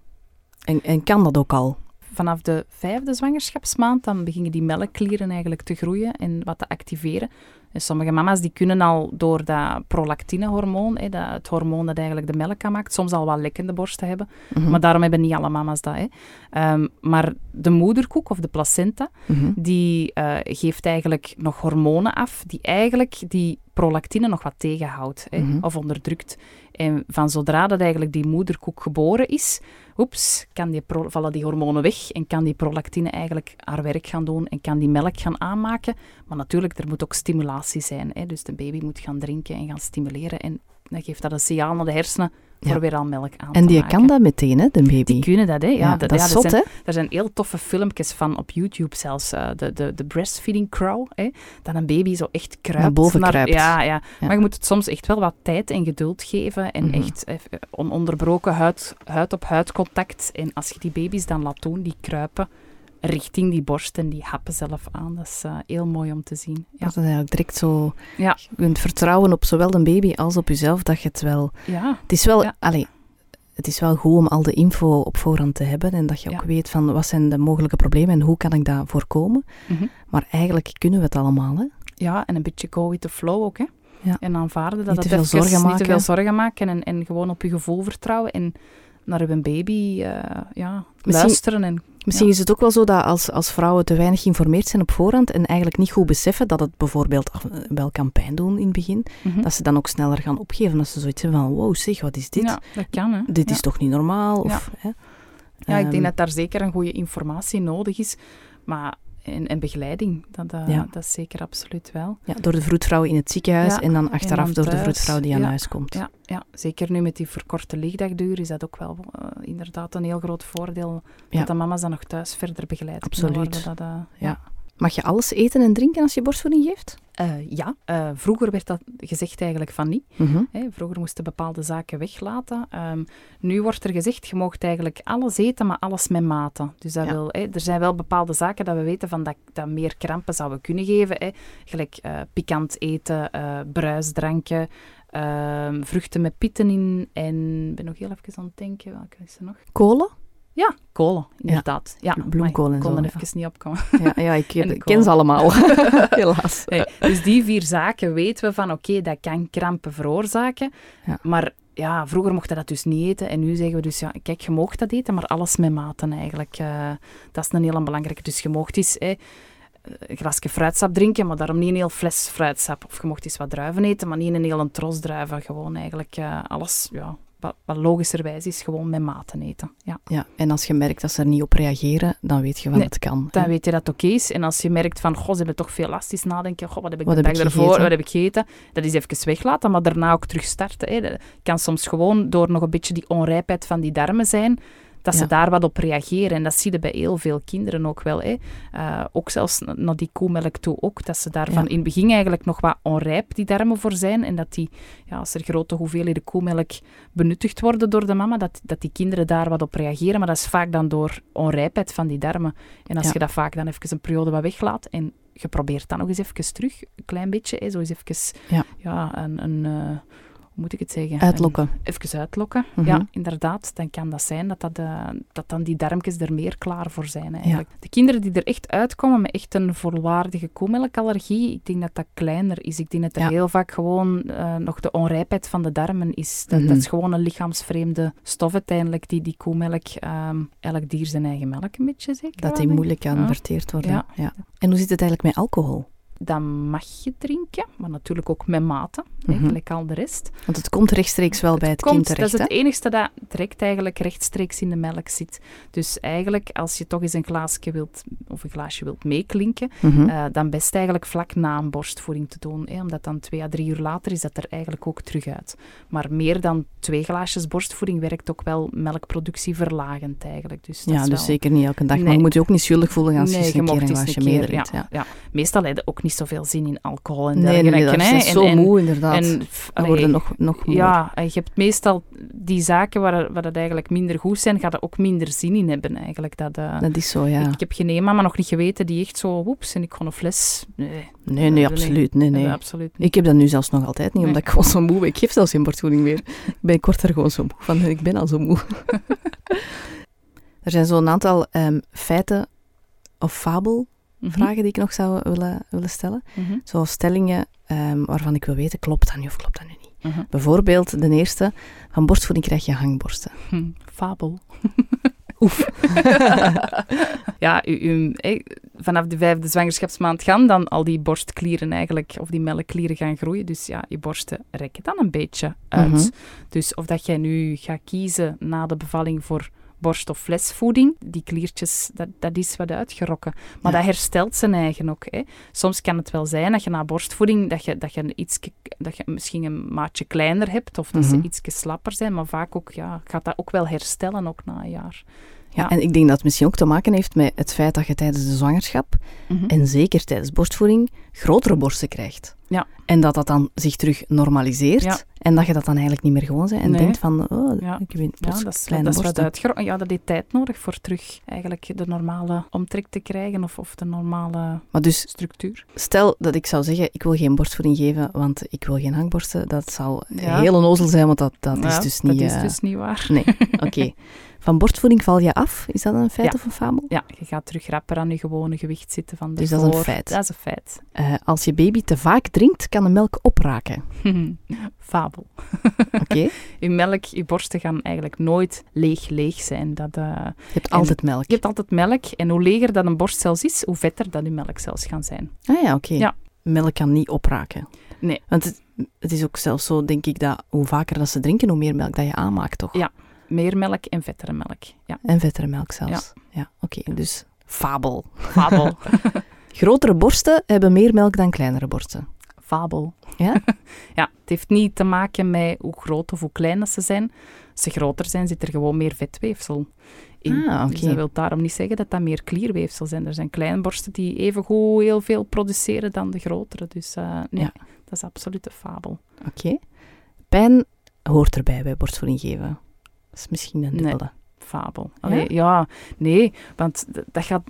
En, en kan dat ook al? Vanaf de vijfde zwangerschapsmaand dan beginnen die melkklieren eigenlijk te groeien en wat te activeren. En sommige mama's die kunnen al door dat prolactinehormoon, hè, dat, het hormoon dat eigenlijk de melk aanmaakt, soms al wat lekkende borsten hebben. Mhm. Maar daarom hebben niet alle mama's dat. Hè. Ehm, maar de moederkoek of de placenta, Mhm. die eh, geeft eigenlijk nog hormonen af die eigenlijk die prolactine nog wat tegenhoudt hè, Mhm. of onderdrukt. En van zodra dat eigenlijk die moederkoek geboren is, oeps, kan die pro- vallen die hormonen weg en kan die prolactine eigenlijk haar werk gaan doen en kan die melk gaan aanmaken. Maar natuurlijk, er moet ook stimulatie zijn. Hè, dus de baby moet gaan drinken en gaan stimuleren en dan geeft dat een signaal naar de hersenen voor Ja. weer al melk aan En die maken. kan dat meteen, hè, de baby. Die kunnen dat, hè? Ja, Ja, dat, dat ja, is dat zot, zijn, hè? er zijn heel toffe filmpjes van op YouTube zelfs. eh, de, de, de breastfeeding crow. Hè? Dat een baby zo echt kruipt. Naar boven kruipt. Ja, ja, Ja. maar je moet het soms echt wel wat tijd en geduld geven. En Mhm. echt eh, ononderbroken huid, huid op huid contact. En als je die baby's dan laat doen, die kruipen richting die borst en die happen zelf aan. Dat is eh, heel mooi om te zien. Ja. Dat is eigenlijk direct zo... Ja. Je kunt vertrouwen op zowel de baby als op jezelf, dat je het wel... ja. Het is wel... Ja. Allee, het is wel goed om al de info op voorhand te hebben en dat je ook weet van wat zijn de mogelijke problemen en hoe kan ik dat voorkomen. Mhm. Maar eigenlijk kunnen we het allemaal, hè. Ja, en een beetje go with the flow ook, hè. Ja. En aanvaarden dat Niet het te veel zorgen Niet te maken. veel zorgen maken en, en gewoon op je gevoel vertrouwen en naar je baby eh, ja, Misschien- luisteren. En, Misschien Ja. is het ook wel zo dat als, als vrouwen te weinig geïnformeerd zijn op voorhand en eigenlijk niet goed beseffen dat het bijvoorbeeld wel kan pijn doen in het begin, Mhm. dat ze dan ook sneller gaan opgeven. Dat ze zoiets hebben van, wow zeg, wat is dit? Ja, dat kan, hè. Dit ja. is toch niet normaal? Of, hè? Ja, ik denk Ehm, dat daar zeker een goede informatie nodig is. Maar, en, en begeleiding, dat, dat, Ja. dat is zeker absoluut wel. ja, door de vroedvrouw in het ziekenhuis Ja, en dan achteraf dan door de vroedvrouw die aan huis komt. Ja, ja, zeker nu met die verkorte lichtdagduur is dat ook wel eh, inderdaad een heel groot voordeel. Dat de mama's dan nog thuis verder begeleid Absoluut. worden. Dat, eh, Ja. Mag je alles eten en drinken als je borstvoeding geeft? Eh, ja, eh, vroeger werd dat gezegd eigenlijk van niet. Mhm. Vroeger moesten bepaalde zaken weglaten. Ehm, nu wordt er gezegd, je mag eigenlijk alles eten, maar alles met mate. Dus dat Ja. wil, er zijn wel bepaalde zaken dat we weten van dat, dat meer krampen zouden kunnen geven. Gelijk eh, pikant eten, bruisdranken, ehm, vruchten met pitten in. En ik ben nog heel even aan het denken, welke is er nog? Kolen? Ja, kolen, inderdaad. Ja, Bloemkool en maar ik kon zo, er ja. even niet opkomen. [laughs] Ja, ja ik [laughs] ken ze allemaal. [laughs] Helaas. Nee, dus die vier zaken weten we van, oké, dat kan krampen veroorzaken. Ja. Maar ja, vroeger mocht je dat dus niet eten. En nu zeggen we dus, ja, kijk, je mag dat eten, maar alles met maten eigenlijk. Eh, dat is een heel belangrijke. Dus je mocht eens hè, een glasje fruitsap drinken, maar daarom niet een heel fles fruitsap. Of je mocht eens wat druiven eten, maar niet een hele tros druiven. Gewoon eigenlijk eh, alles, ja, wat, wat logischerwijs is, gewoon met maten eten. Ja. Ja, en als je merkt dat ze er niet op reageren, dan weet je wat Nee, het kan. Dan hè. weet je dat het oké is. En als je merkt van, goh, ze hebben toch veel last, is nadenken, goh, wat heb ik Wat heb dag ik ervoor, gegeten? wat heb ik gegeten? Dat is even weglaten, maar daarna ook terug starten. Hè. Dat kan soms gewoon door nog een beetje die onrijpheid van die darmen zijn, dat ze Ja. daar wat op reageren. En dat zie je bij heel veel kinderen ook wel. Hè. Eh, ook zelfs na- naar die koemelk toe ook, dat ze daarvan Ja. in het begin eigenlijk nog wat onrijp, die darmen voor zijn. En dat die, ja, als er grote hoeveelheden koemelk benuttigd worden door de mama, dat, dat die kinderen daar wat op reageren. Maar dat is vaak dan door onrijpheid van die darmen. En als Ja. je dat vaak dan even een periode wat weglaat en je probeert dan nog eens even terug, een klein beetje, hè, zo eens even Ja. ja. een, een, eh, moet ik het zeggen? Uitlokken. Een- even uitlokken, Mhm. ja, inderdaad. Dan kan dat zijn dat, dat, eh, dat dan die darmpjes er meer klaar voor zijn eigenlijk. De kinderen die er echt uitkomen met echt een volwaardige koemelkallergie, ik denk dat dat kleiner is. Ik denk dat er Ja. heel vaak gewoon eh, nog de onrijpheid van de darmen is. Dat, Mhm. dat is gewoon een lichaamsvreemde stof uiteindelijk, die die koemelk, ehm, elk dier zijn eigen melk een beetje zeker. Dat die moeilijk kan verteerd worden. Ja. Ja. En hoe zit het eigenlijk met alcohol? Dan mag je drinken, maar natuurlijk ook met mate, hè, Mhm. al de rest. Want het komt rechtstreeks wel bij het komt, kind terecht. dat is het enigste dat direct eigenlijk rechtstreeks in de melk zit. Dus eigenlijk, als je toch eens een glaasje wilt, of een glaasje wilt meeklinken, Mhm. eh, dan best eigenlijk vlak na een borstvoeding te doen. Hè, omdat dan twee à drie uur later is dat er eigenlijk ook terug uit. Maar meer dan twee glaasjes borstvoeding werkt ook wel melkproductie verlagend eigenlijk. Dus dat ja, is dus wel- zeker niet elke dag. Maar je moet je ook niet schuldig voelen als je eens je een keer een glaasje meedrinkt. Ja. Ja, Meestal heb je ook niet zoveel zin in alcohol en Nee, nee, nee, dergelijke. dat is En- zo en- moe inderdaad. En, worden nog, nog moeer. Ja, je hebt meestal die zaken waar, waar het eigenlijk minder goed zijn, gaat er ook minder zin in hebben eigenlijk. Dat, eh, Dat is zo, ja. ik, ik heb geen mama nog niet geweten die echt zo, woeps, en ik gewoon een fles. Nee, Nee, absoluut. Nee, nee. absoluut niet. Ik heb dat nu zelfs nog altijd niet, omdat ik gewoon zo moe ben. Ik geef zelfs geen borstvoeding meer. Ik ben kort er gewoon zo moe van. Ik ben al zo moe. [laughs] er zijn zo'n aantal ehm, feiten of Mhm, die ik nog zou willen, willen stellen. mhm, Zo stellingen ehm, waarvan ik wil weten, klopt dat nu of klopt dat nu niet? mhm. Bijvoorbeeld de eerste, van borstvoeding krijg je hangborsten. [laughs] Hm, Fabel. [laughs] Oef. [laughs] ja, u, u- eh, vanaf de vijfde zwangerschapsmaand gaan dan al die borstklieren eigenlijk, of die melkklieren gaan groeien. Dus ja, je borsten rekken dan een beetje uit. Dus of dat jij nu gaat kiezen na de bevalling voor borst- of flesvoeding, die kliertjes, dat, dat is wat uitgerokken. Maar Ja. dat herstelt zijn eigen ook. Hè. Soms kan het wel zijn dat je na borstvoeding, dat je, dat je, ietske- dat je misschien een maatje kleiner hebt, of dat Mhm. ze iets slapper zijn, maar vaak ook, ja, gaat dat ook wel herstellen, ook na een jaar. Ja, en ik denk dat het misschien ook te maken heeft met het feit dat je tijdens de zwangerschap, Mhm. en zeker tijdens borstvoeding, grotere borsten krijgt. Ja. En dat dat dan zich terug normaliseert. Ja. En dat je dat dan eigenlijk niet meer gewoon bent. En Nee. denkt van, oh, Ja. ik heb een Ja, plots dat is, kleine dat is wat. Ja, dat heeft tijd nodig voor terug eigenlijk de normale omtrek te krijgen of, of de normale Maar dus structuur. stel dat ik zou zeggen, ik wil geen borstvoeding geven, want ik wil geen hangborsten. Dat zou heel onnozel zijn, want dat, dat is dus niet... Dat is eh, dus niet waar. Nee, [laughs] oké. Van borstvoeding val je af? Is dat een feit Ja. of een fabel? Ja, je gaat terug rapper aan je gewone gewicht zitten van Dus dat is een feit. Dat is een feit. Eh, als je baby te vaak drinkt, kan de melk opraken. [laughs] Fabel. [laughs] Oké? Je melk, je borsten gaan eigenlijk nooit leeg leeg zijn. Dat, eh, Je hebt altijd melk. je hebt altijd melk en hoe leger dat een borst zelfs is, hoe vetter dat je melkcels gaan zijn. Ah ja, oké. Ja. Melk kan niet opraken. Nee. Want het, het is ook zelfs zo, denk ik, dat hoe vaker dat ze drinken, hoe meer melk dat je aanmaakt, toch? Ja. Meer melk en vettere melk. Ja, En vettere melk zelfs. Ja, oké. Dus fabel. fabel. [laughs] Grotere borsten hebben meer melk dan kleinere borsten. fabel. Ja? [laughs] Ja, het heeft niet te maken met hoe groot of hoe klein ze zijn. Als ze groter zijn, zit er gewoon meer vetweefsel in. Ah, oké. Dus dat wil daarom niet zeggen dat dat meer klierweefsel zijn. Er zijn kleine borsten die evengoed heel veel produceren dan de grotere. Dus eh, nee, Ja. dat is absoluut een fabel. Oké. Pijn hoort erbij bij borstvoeding geven. Dat is misschien een Nee. dubbele. Fabel. Allee, ja? nee, want dat gaat...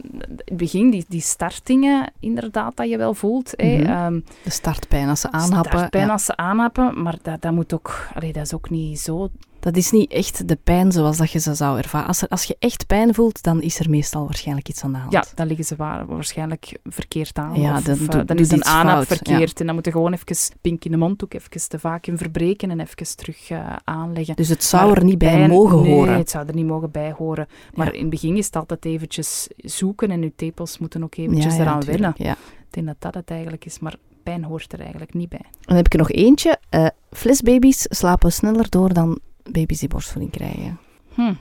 Het begin, die, die startingen, inderdaad, dat je wel voelt. hè. Mhm. Ehm, De startpijn als ze aanhappen. startpijn ja. als ze aanhappen, maar dat, dat moet ook... Allee, dat is ook niet zo Dat is niet echt de pijn zoals dat je ze zou ervaren. Als, er, als je echt pijn voelt, dan is er meestal waarschijnlijk iets aan de hand. Ja, dan liggen ze wa- waarschijnlijk verkeerd aan. Ja, of, dan eh, dan is een aanhap verkeerd. En dan moet je gewoon even pink in de mondhoek, even de vacuüm verbreken en even terug eh, aanleggen. Dus het zou Maar er niet bij pijn- mogen nee, horen. het zou er niet mogen bij horen. Maar Ja. in het begin is het altijd eventjes zoeken en je tepels moeten ook eventjes ja, ja, eraan wennen. Ja. Ik denk dat dat het eigenlijk is, maar pijn hoort er eigenlijk niet bij. Dan heb ik er nog eentje. Eh flesbaby's slapen sneller door dan baby's die borstvoeding krijgen. Hm.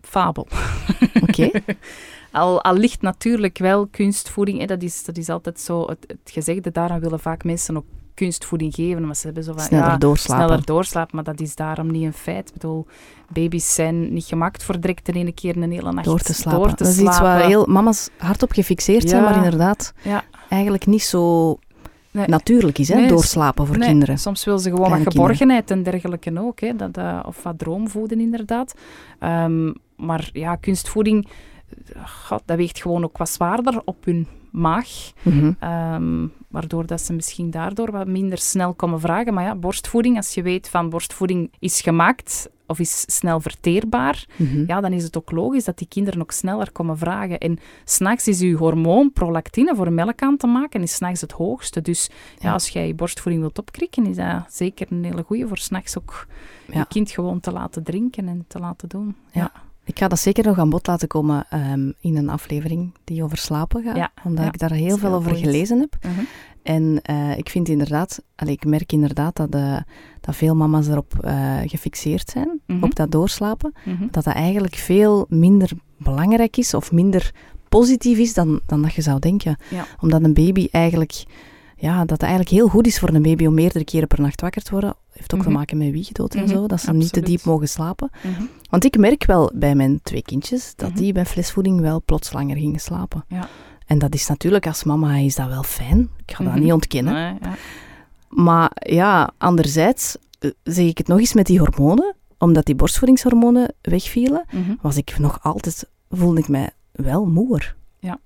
Fabel. [laughs] Oké? Al, al ligt natuurlijk wel kunstvoeding, hè, dat, is, dat is altijd zo het, het gezegde, daarom willen vaak mensen ook kunstvoeding geven, maar ze hebben zo van, Sneller ja, doorslapen. sneller doorslapen, maar dat is daarom niet een feit. Ik bedoel, baby's zijn niet gemaakt voor direct in één keer een hele nacht Door te slapen. door te dat is iets waar heel mama's hard op gefixeerd zijn, maar inderdaad Ja. eigenlijk niet zo Nee. natuurlijk is, hè? Nee, doorslapen voor Nee, kinderen. Soms wil ze gewoon Kleine wat geborgenheid en dergelijke ook. Hè, dat, of wat droomvoeden, inderdaad. Ehm, maar ja, kunstvoeding, eh, god, dat weegt gewoon ook wat zwaarder op hun maag. Mhm. Ehm, waardoor dat ze misschien daardoor wat minder snel komen vragen. Maar ja, borstvoeding, als je weet van borstvoeding is gemaakt of is snel verteerbaar, Mhm. ja, dan is het ook logisch dat die kinderen ook sneller komen vragen. En s'nachts is uw hormoon prolactine voor melk aan te maken, is s'nachts het hoogste. Dus ja. Ja. als jij je borstvoeding wilt opkrikken, is dat zeker een hele goeie voor s'nachts ook Ja. je kind gewoon te laten drinken en te laten doen. Ja. Ik ga dat zeker nog aan bod laten komen ehm, in een aflevering die over slapen gaat. Ja, Omdat ja, ik daar heel veel over gelezen heb. Mhm. En eh, ik vind inderdaad, allee, ik merk inderdaad dat, eh, dat veel mama's erop eh, gefixeerd zijn, Mhm. op dat doorslapen. Mhm. Dat dat eigenlijk veel minder belangrijk is of minder positief is dan, dan dat je zou denken. Ja. Omdat een baby eigenlijk, ja, dat het eigenlijk heel goed is voor een baby om meerdere keren per nacht wakker te worden. Heeft ook Mhm. te maken met wiegdood en Mhm, zo, dat ze niet te diep mogen slapen. Mhm. Want ik merk wel bij mijn twee kindjes dat Mhm. die bij flesvoeding wel plots langer gingen slapen. Ja. En dat is natuurlijk als mama is dat wel fijn. Ik ga dat Mhm. niet ontkennen. Nee, ja. Maar ja, anderzijds eh, zeg ik het nog eens met die hormonen, omdat die borstvoedingshormonen wegvielen, Mhm. was ik nog altijd, voelde ik mij wel moer. Ja.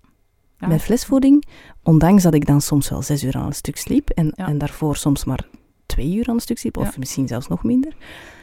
Met flesvoeding, ondanks dat ik dan soms wel zes uur aan een stuk sliep en, Ja. en daarvoor soms maar twee uur aan een stuk sliep, of Ja. misschien zelfs nog minder.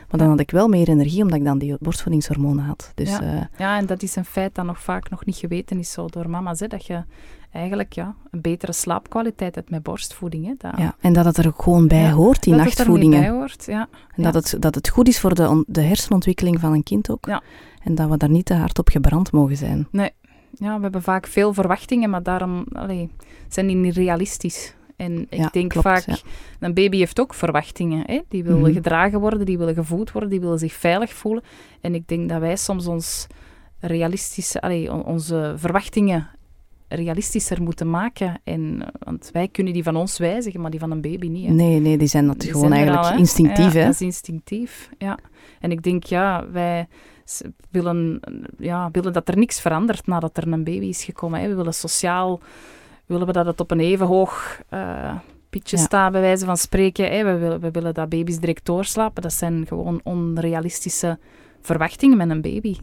Maar dan had ik wel meer energie, omdat ik dan die borstvoedingshormonen had. Dus Ja. eh, Ja, en dat is een feit dat nog vaak nog niet geweten is zo door mama's. Hè, dat je eigenlijk ja, een betere slaapkwaliteit hebt met borstvoeding. Hè, dat, ja. En dat het er ook gewoon bij Ja, hoort, die dat het er nachtvoedingen. bij hoort. Ja. En dat, het, dat het goed is voor de, de hersenontwikkeling van een kind ook. Ja. En dat we daar niet te hard op gebrand mogen zijn. ja, we hebben vaak veel verwachtingen, maar daarom allee, zijn die niet realistisch. En ik Ja, denk klopt, vaak, ja. een baby heeft ook verwachtingen. Hè? Die willen Mhm. gedragen worden, die willen gevoed worden, die willen zich veilig voelen. En ik denk dat wij soms ons realistische, allee, onze verwachtingen realistischer moeten maken. En, eh, want wij kunnen die van ons wijzigen, maar die van een baby niet. Hè? Nee, nee, die zijn dat Die gewoon zijn eigenlijk al, hè? instinctief. Ja, hè? dat is instinctief, ja. En ik denk, ja, wij willen, ja, willen dat er niks verandert nadat er een baby is gekomen. Hè. We willen sociaal, willen we dat het op een even hoog eh pitje Ja. staat, bij wijze van spreken. We, willen, we willen dat baby's direct doorslapen. Dat zijn gewoon onrealistische verwachtingen met een baby.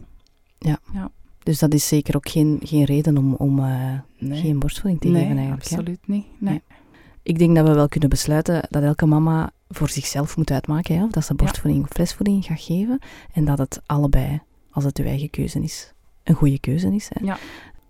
Dus dat is zeker ook geen, geen reden om, om eh, Nee, geen borstvoeding te nee geven eigenlijk. hè. absoluut niet. Nee. Nee. Ik denk dat we wel kunnen besluiten dat elke mama voor zichzelf moet uitmaken hè, of dat ze borstvoeding of flesvoeding gaat geven. En dat het allebei, als het uw eigen keuze is, een goede keuze is. Hè. Ja.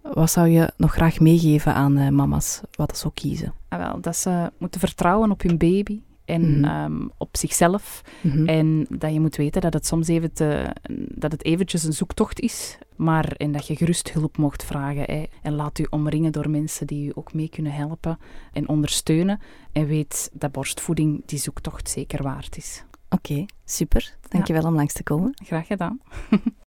Wat zou je nog graag meegeven aan eh, mama's, wat ze ook kiezen? Ah, wel, dat ze moeten vertrouwen op hun baby en Mhm. ehm, op zichzelf. Mhm. En dat je moet weten dat het soms even te, dat het eventjes een zoektocht is, maar en dat je gerust hulp mocht vragen. Hè. En laat u omringen door mensen die u ook mee kunnen helpen en ondersteunen. En weet dat borstvoeding die zoektocht zeker waard is. Oké, super. Dankjewel om langs te komen. Graag gedaan. [laughs]